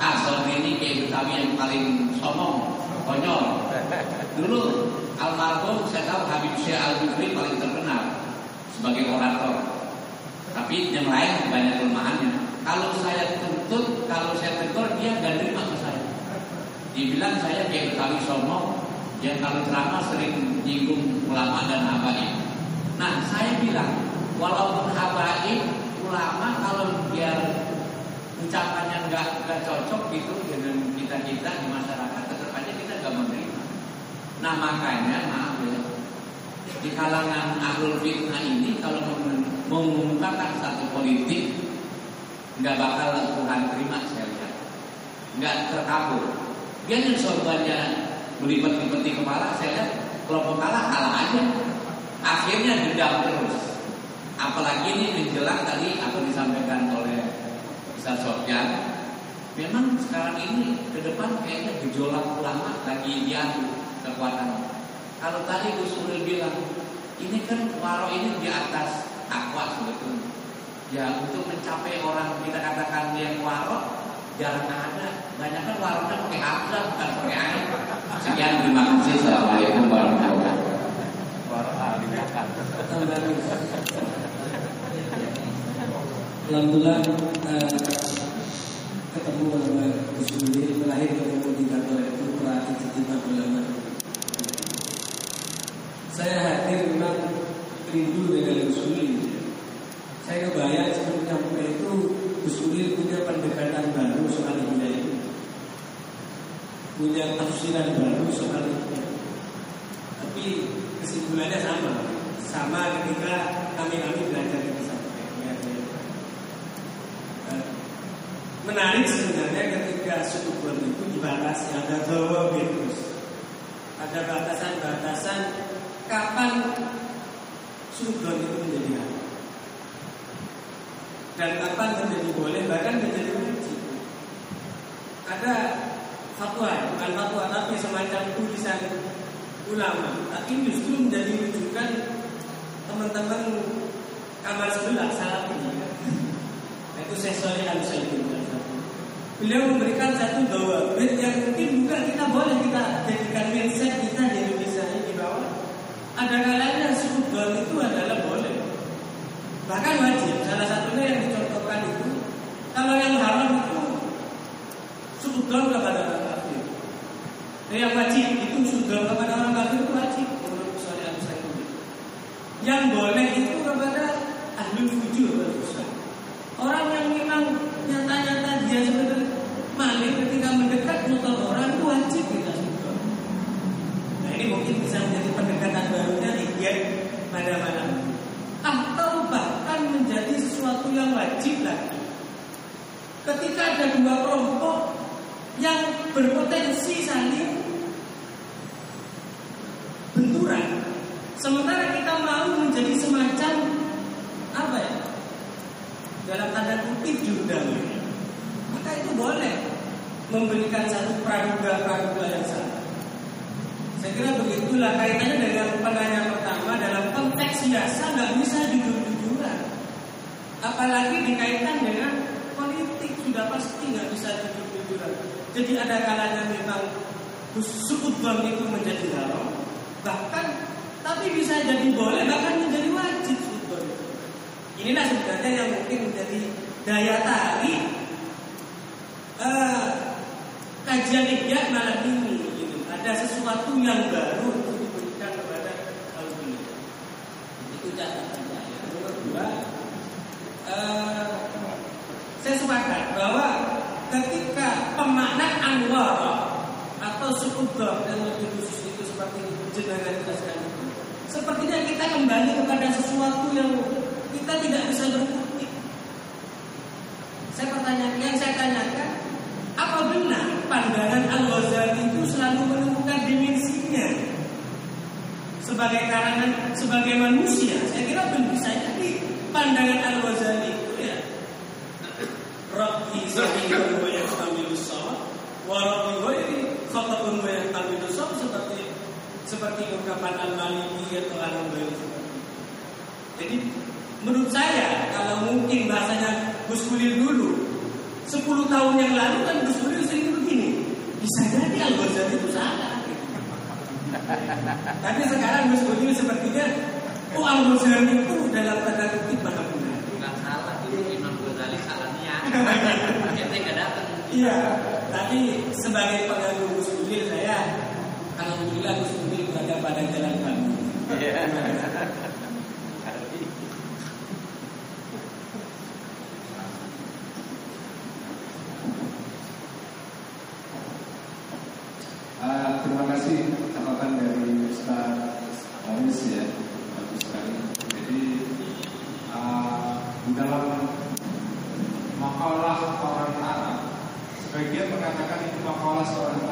Ah, soal ini kayak Betawi yang paling sombong, konyol. Dulu almarhum saya tahu Habib Syekh Al Jufri paling terkenal sebagai orator. Tapi yang lain banyak kelemahannya. Kalau saya tuntut, kalau saya tegur dia gak terima ke saya. Dibilang saya kayak Betawi sombong, yang kalau ceramah sering nyinggung ulama dan habaib. Nah saya bilang, walaupun habaib ulama kalau biar ucapannya nggak nggak cocok gitu dengan kita kita di masyarakat, tetap aja kita nggak menerima. Nah makanya maaf ya di kalangan ahlul fitnah ini kalau mengumumkan satu politik nggak bakal Tuhan terima saya lihat. Nggak terkabul. Dia yang sorbannya melipet-lipeti kepala saya lihat kelompok kalah kalah aja. Akhirnya dendam terus. Apalagi ini menjelang tadi apa disampaikan oleh Ustaz Sofyan memang sekarang ini ke depan kayaknya gejolak ulama lagi diadu kekuatan. Kalau tadi Gus Nuril bilang, ini kan waro ini di atas takwa sebetulnya. Ya untuk mencapai orang kita katakan yang waro jarang ada. Banyak kan waronya pakai hamzah bukan pakai air. Sekian terima kasih. Assalamualaikum warahmatullahi Alhamdulillah eh, ketemu sama Gus Nuril terakhir ketemu di kantor Putra Institut Ulama. Saya hadir memang rindu dengan Gus Nuril. Saya kebayang sebelum nyampe itu Gus Nuril punya pendekatan baru soal hidayah. punya tafsiran baru soal itu. Tapi kesimpulannya sama, sama ketika kami kami belajar di pesantren. Eh, Menarik sebenarnya ketika Bon itu dibatasi ada terus ada batasan-batasan kapan sudon itu menjadi hal dan kapan menjadi boleh bahkan menjadi wajib ada fatwa bukan fatwa tapi semacam tulisan ulama. Tapi justru menjadi rujukan teman-teman kamar sebelah salah ini itu saya al Beliau memberikan satu bahwa yang mungkin bukan kita boleh kita jadikan mindset kita di Indonesia ini bahwa ada kalanya sudut itu adalah boleh bahkan wajib salah satunya yang dicontohkan itu kalau yang haram itu sudut kepada orang kafir. Yang wajib itu sudut kepada orang kafir itu wajib menurut syariat Islam yang boleh itu kepada ahli fujur orang yang memang nyata-nyata dia sebenarnya maling ketika mendekat motor orang itu wajib kita sudut nah ini mungkin bisa menjadi pendekatan barunya ikhyan pada malam. Atau menjadi sesuatu yang wajib lagi. Ketika ada dua kelompok yang berpotensi saling benturan sementara kita mau menjadi semacam apa ya dalam tanda kutip jurdal maka itu boleh memberikan satu praduga-praduga yang salah saya kira begitulah kaitannya dengan penanya pertama dalam konteks biasa nggak bisa jujur-jujuran apalagi dikaitkan dengan politik sudah pasti nggak bisa jujur-jujuran jadi ada kalanya memang sukut itu menjadi haram bahkan tapi bisa jadi boleh bahkan menjadi wajib sukut inilah sebenarnya yang mungkin menjadi daya tarik uh, kajian ikhya malam ini gitu. ada sesuatu yang baru untuk diberikan kepada kaum ini itu catatan saya nomor dua uh, saya sepakat bahwa ketika pemaknaan anwar atau sukudor dan lebih khusus itu seperti jenengan jelaskan sepertinya kita kembali kepada sesuatu yang kita tidak bisa berkutik saya pertanyaan yang saya tanyakan apa benar pandangan Al-Ghazali itu selalu menemukan dimensinya? Sebagai karangan sebagai manusia saya kira belum bisa jadi pandangan Al-Ghazali itu ya Rabbi sahihun wa yahtamilu sawab wa Rabbi ghairi khatabun wa yahtamilu sawab seperti seperti ungkapan Al-Maliki atau Al-Hambali jadi menurut saya kalau mungkin bahasanya Gus Kulil dulu 10 tahun yang lalu kan Gus Kulil sering begini. Bisa jadi Al Ghazali itu salah. Tapi sekarang Gus Kulil sepertinya oh Al Ghazali itu dalam tanda kutip mana benar bukan salah itu Imam Ghazali salahnya. Ente nggak datang. Iya tapi sebagai pengagum Gus Kulil saya alhamdulillah Gus Kulil berada pada jalan kami Uh, terima kasih catatan dari Ustaz Aris ya bagus sekali. Jadi uh, di dalam makalah orang Arab sebagian mengatakan itu makalah seorang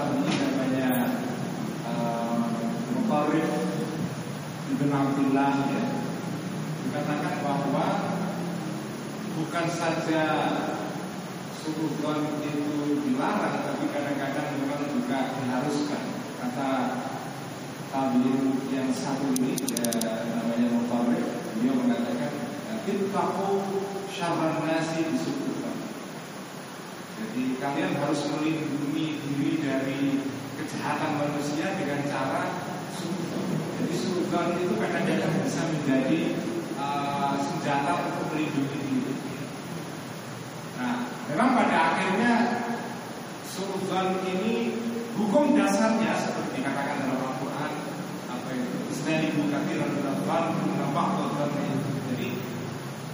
Abdullah ya. Dikatakan bahwa bukan saja sukugon itu dilarang tapi kadang-kadang memang juga diharuskan. Kata tabiin yang satu ini ya, namanya Mutarif dia mengatakan Ittaqu syarran nasi bisukugon jadi kalian harus melindungi diri dari kejahatan manusia dengan cara jadi itu kadang-kadang bisa menjadi uh, senjata untuk melindungi diri. Nah, memang pada akhirnya sultan ini hukum dasarnya seperti dikatakan dalam Al-Quran apa itu? Istilah ibu kathiran dalam nampak Jadi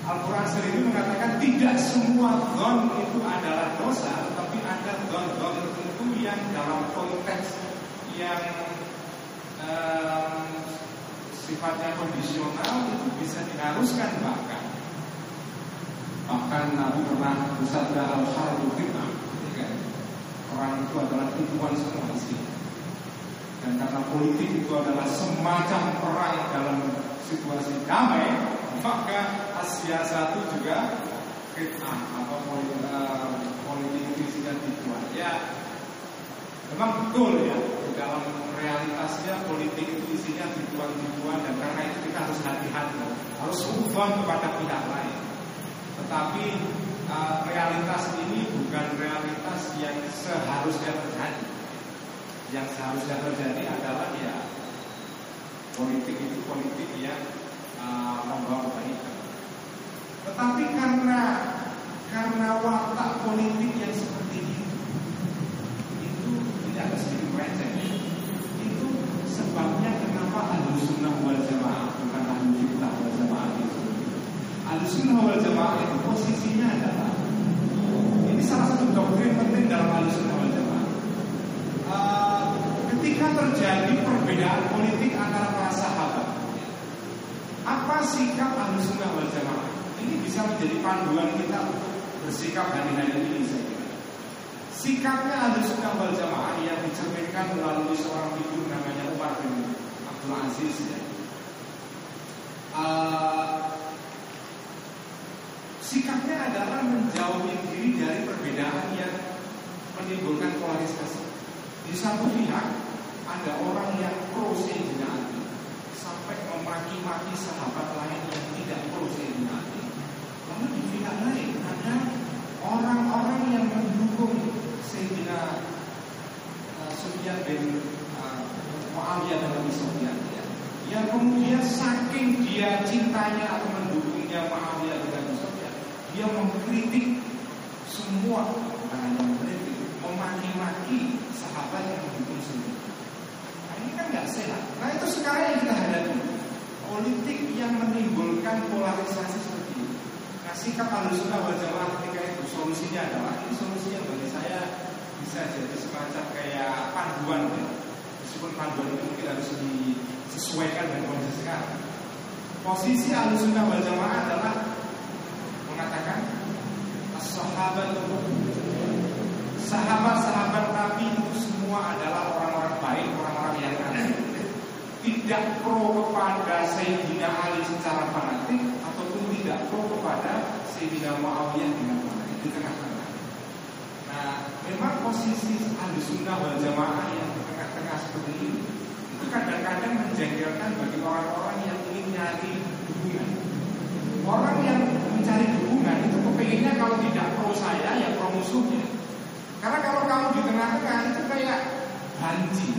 Al-Quran sendiri mengatakan tidak semua don itu adalah dosa, tapi ada don-don itu yang dalam konteks yang um, sifatnya kondisional itu bisa diharuskan bahkan. Bahkan Nabi pernah bersabda al harbu ya. Kan? orang itu adalah tipuan semua isi dan karena politik itu adalah semacam perang dalam situasi damai maka Asia satu juga fitnah atau politik, uh, politik isinya tipuan ya memang betul ya dalam realitasnya politik itu isinya tipuan-tipuan dan karena itu kita harus hati-hati. Harus ufon kepada pihak lain. Tetapi uh, realitas ini bukan realitas yang seharusnya terjadi. Yang seharusnya terjadi adalah ya politik itu politik yang uh, membawa kebaikan. Tetapi karena karena watak politik yang seperti tidak sedikit receh. Itu sebabnya kenapa ahlu sunnah wal jamaah bukan ahlu sunnah wal jamaah itu. Ahlu sunnah wal jamaah itu posisinya adalah ini salah satu doktrin penting dalam ahlu sunnah wal jamaah. Uh, ketika terjadi perbedaan politik antara para sahabat, apa sikap ahlu sunnah wal jamaah? Ini bisa menjadi panduan kita bersikap hari-hari ini. Sikapnya ahli sunnah jamaah yang dicerminkan melalui seorang figur namanya Umar bin Abdul Aziz ya. Uh, sikapnya adalah menjauhi diri dari perbedaan yang menimbulkan polarisasi. Di satu pihak ada orang yang pro Sayyidina sampai memaki-maki sahabat lain yang tidak pro Sayyidina lalu di pihak lain ada orang-orang yang mendukung Sayyidina uh, Sufyan bin uh, Muawiyah dalam Sufyan ya. yang kemudian saking dia cintanya atau mendukungnya Muawiyah dengan Sufyan dia mengkritik semua hanya mengkritik memaki-maki sahabat yang mendukung Sufyan nah ini kan nggak sehat. Nah itu sekarang yang kita hadapi. Politik yang menimbulkan polarisasi seperti ini. Nah sikap wal jamaah ketika solusinya adalah ini solusinya bagi saya bisa jadi semacam kayak panduan ya. Meskipun panduan itu mungkin harus disesuaikan dengan kondisi sekarang. Posisi sunnah wal jamaah adalah mengatakan sahabat sahabat-sahabat Nabi itu semua adalah orang-orang baik, orang-orang yang adil. Tidak pro kepada Sayyidina Ali secara fanatik ataupun tidak pro kepada Sayyidina Muawiyah dengan di tengah-tengah. Nah, memang posisi ahli sunnah wal jamaah yang di tengah-tengah seperti ini itu kadang-kadang menjengkelkan bagi orang-orang yang ingin nyari hubungan. Orang yang mencari hubungan itu kepenginnya kalau tidak pro saya ya pro musuhnya. Karena kalau kamu di tengah-tengah itu kayak banci.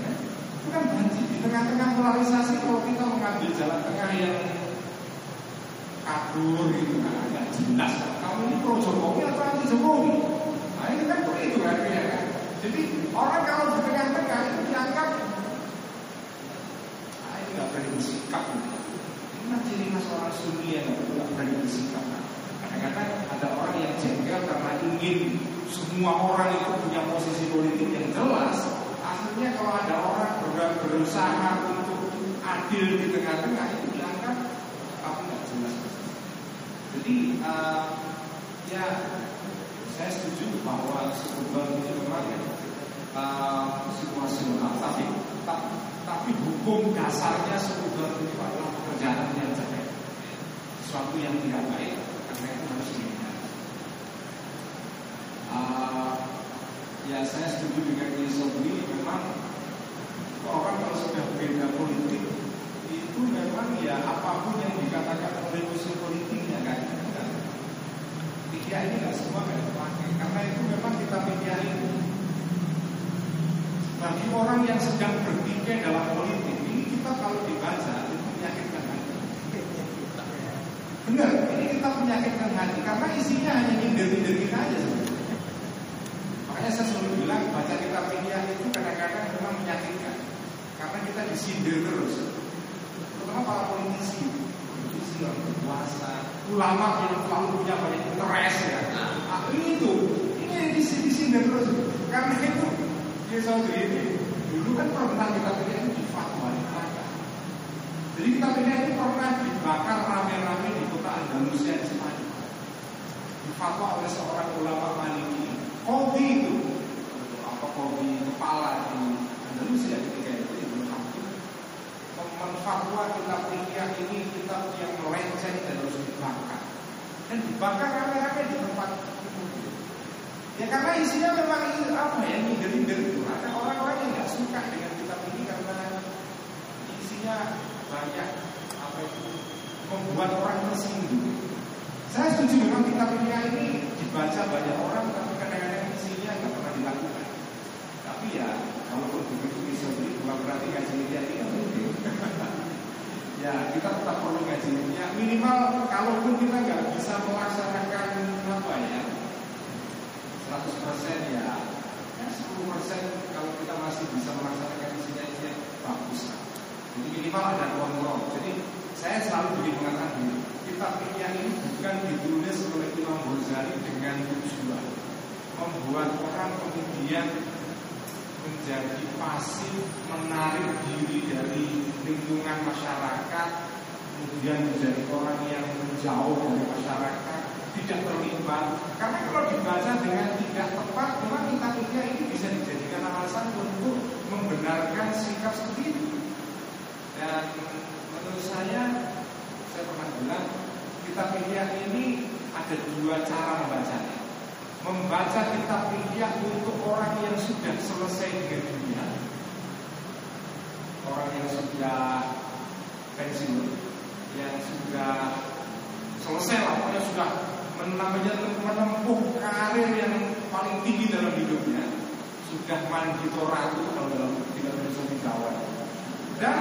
Ya. Itu kan banci di tengah-tengah polarisasi kalau kita mengambil jalan tengah yang kabur gitu kan agak jelas. Ini pro Jokowi atau anti Jokowi? Nah ini kan begitu kan ya kan. Jadi orang kalau di tengah-tengah itu dianggap ah ini nggak berani bersikap. Ini ciri khas orang Sunni yang nggak berani bersikap. Kadang-kadang ada orang yang jengkel karena ingin semua orang itu punya posisi politik yang jelas. Akhirnya kalau ada orang berusaha untuk adil di tengah-tengah itu dianggap apa nggak jelas. Jadi uh, ya saya setuju bahwa sebuah ini memang uh, situasional, tapi tapi hukum dasarnya sebuah itu adalah pekerjaan yang jelek, sesuatu yang tidak baik karena itu harus dihindari. Uh, ya saya setuju dengan Sobri memang orang kalau sudah beda politik itu memang ya apa pun yang dikatakan oleh musuh politiknya kan Pikir ini nggak semua kan dipakai. Karena itu memang kita pikirin bagi orang yang sedang berpikir dalam politik ini kita kalau dibaca itu menyakitkan hati. Benar ini kita menyakitkan hati karena isinya hanya nyindir-nyindir kita aja. Makanya saya selalu bilang baca kitab fikih itu kadang-kadang memang menyakitkan karena kita disindir terus. Terutama para politisi politisi yang berkuasa ulama yang selalu punya banyak interest ya nah, ini itu ini disindir terus Karena itu Kiai Saudri ini dulu kan pernah kita pilih itu di fatwa di. Jadi kita pilih ini pernah dibakar rame-rame di kota Andalusia di Spanyol. Difatwa oleh seorang ulama Maliki. Kopi itu apa kopi kepala di Andalusia ketika itu di Hakim memfatwa kitab ilmiah ini kitab yang melenceng dan harus dibakar dan dibakar rame-rame di tempat itu. Ya karena isinya memang ini apa ya minder-minder itu. Ada orang-orang yang nggak suka dengan kitab ini karena isinya banyak apa itu membuat orang tersinggung. Saya setuju memang kitab ini dibaca banyak orang tapi kadang-kadang isinya nggak pernah dilakukan. Tapi ya kalaupun begitu bisa bukan berarti ilmiah ini. Ya kita tetap perlu ngaji ilmiah minimal kalaupun kita nggak bisa melaksanakan apa ya 100% ya ya 10% kalau kita masih bisa melaksanakan isinya isinya bagus. Jadi minimal ada kontrol. Jadi saya selalu beri mengatakan gini kitab ilmiah ini bukan ditulis oleh Imam Ghazali dengan tujuan. Membuat orang kemudian menjadi pasif menarik diri dari lingkungan masyarakat kemudian menjadi orang yang menjauh dari masyarakat tidak terlibat. Karena kalau dibaca dengan tidak tepat memang ilmiah ini bisa dijadikan alasan untuk membenarkan sikap seperti itu dan menurut saya saya pernah bilang kitab ilmiah ini ada dua cara membacanya membaca kitab ilmiah untuk orang yang sudah selesai dengan dunia orang yang sudah pensiun yang sudah selesai lah pokoknya sudah namanya menempuh karir yang paling tinggi dalam hidupnya sudah mandi toratu kalau dalam tidak bisa Jawa. Dan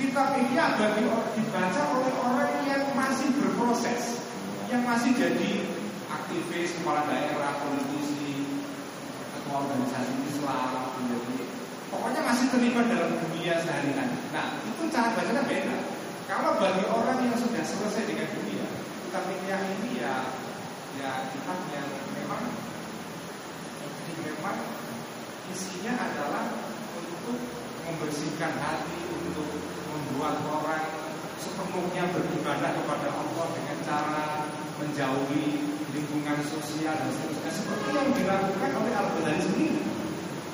kitab ini bagi dibaca oleh orang yang masih berproses yang masih jadi aktivis kepala daerah politisi ketua organisasi Islam menjadi pokoknya masih terlibat dalam dunia sehari-hari. Nah itu cara bacanya beda. Kalau bagi orang yang sudah selesai dengan dunia kitab yang ini ya ya kitab yang memang memang isinya adalah untuk membersihkan hati untuk membuat orang sepenuhnya beribadah kepada Allah dengan cara menjauhi lingkungan sosial dan seterusnya seperti yang dilakukan oleh Al Ghazali sendiri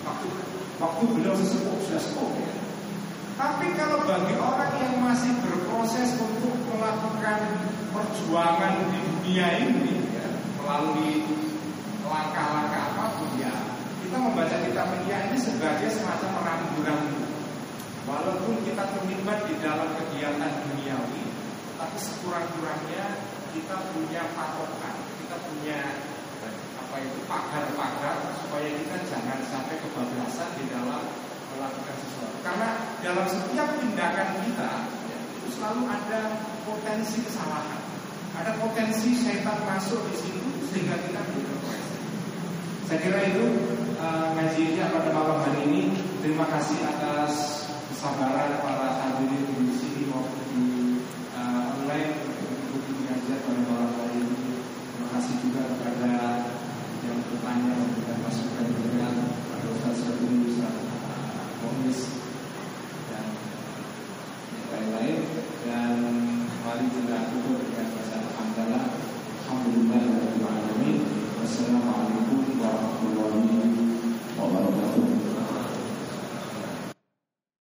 waktu waktu beliau sesepuh sudah sepuh ya. Tapi kalau bagi orang yang masih berproses untuk melakukan perjuangan di dunia ini ya, melalui langkah-langkah apa pun ya kita membaca kitab media ini sebagai semacam rambu-rambu. Walaupun kita terlibat di dalam kegiatan duniawi, tapi sekurang-kurangnya kita punya patokan, kita punya apa itu pagar-pagar supaya kita jangan sampai kebablasan di dalam melakukan sesuatu. Karena dalam setiap tindakan kita itu selalu ada potensi kesalahan, ada potensi setan masuk di situ sehingga kita berproses. Saya kira itu uh, ngaji pada malam hari ini. Terima kasih atas kesabaran para hadirin di sini maupun di uh, online untuk mengikuti pengajian pada malam. Terima kasih juga kepada yang bertanya masukan juga dan yang lain-lain dan mari kita warahmatullahi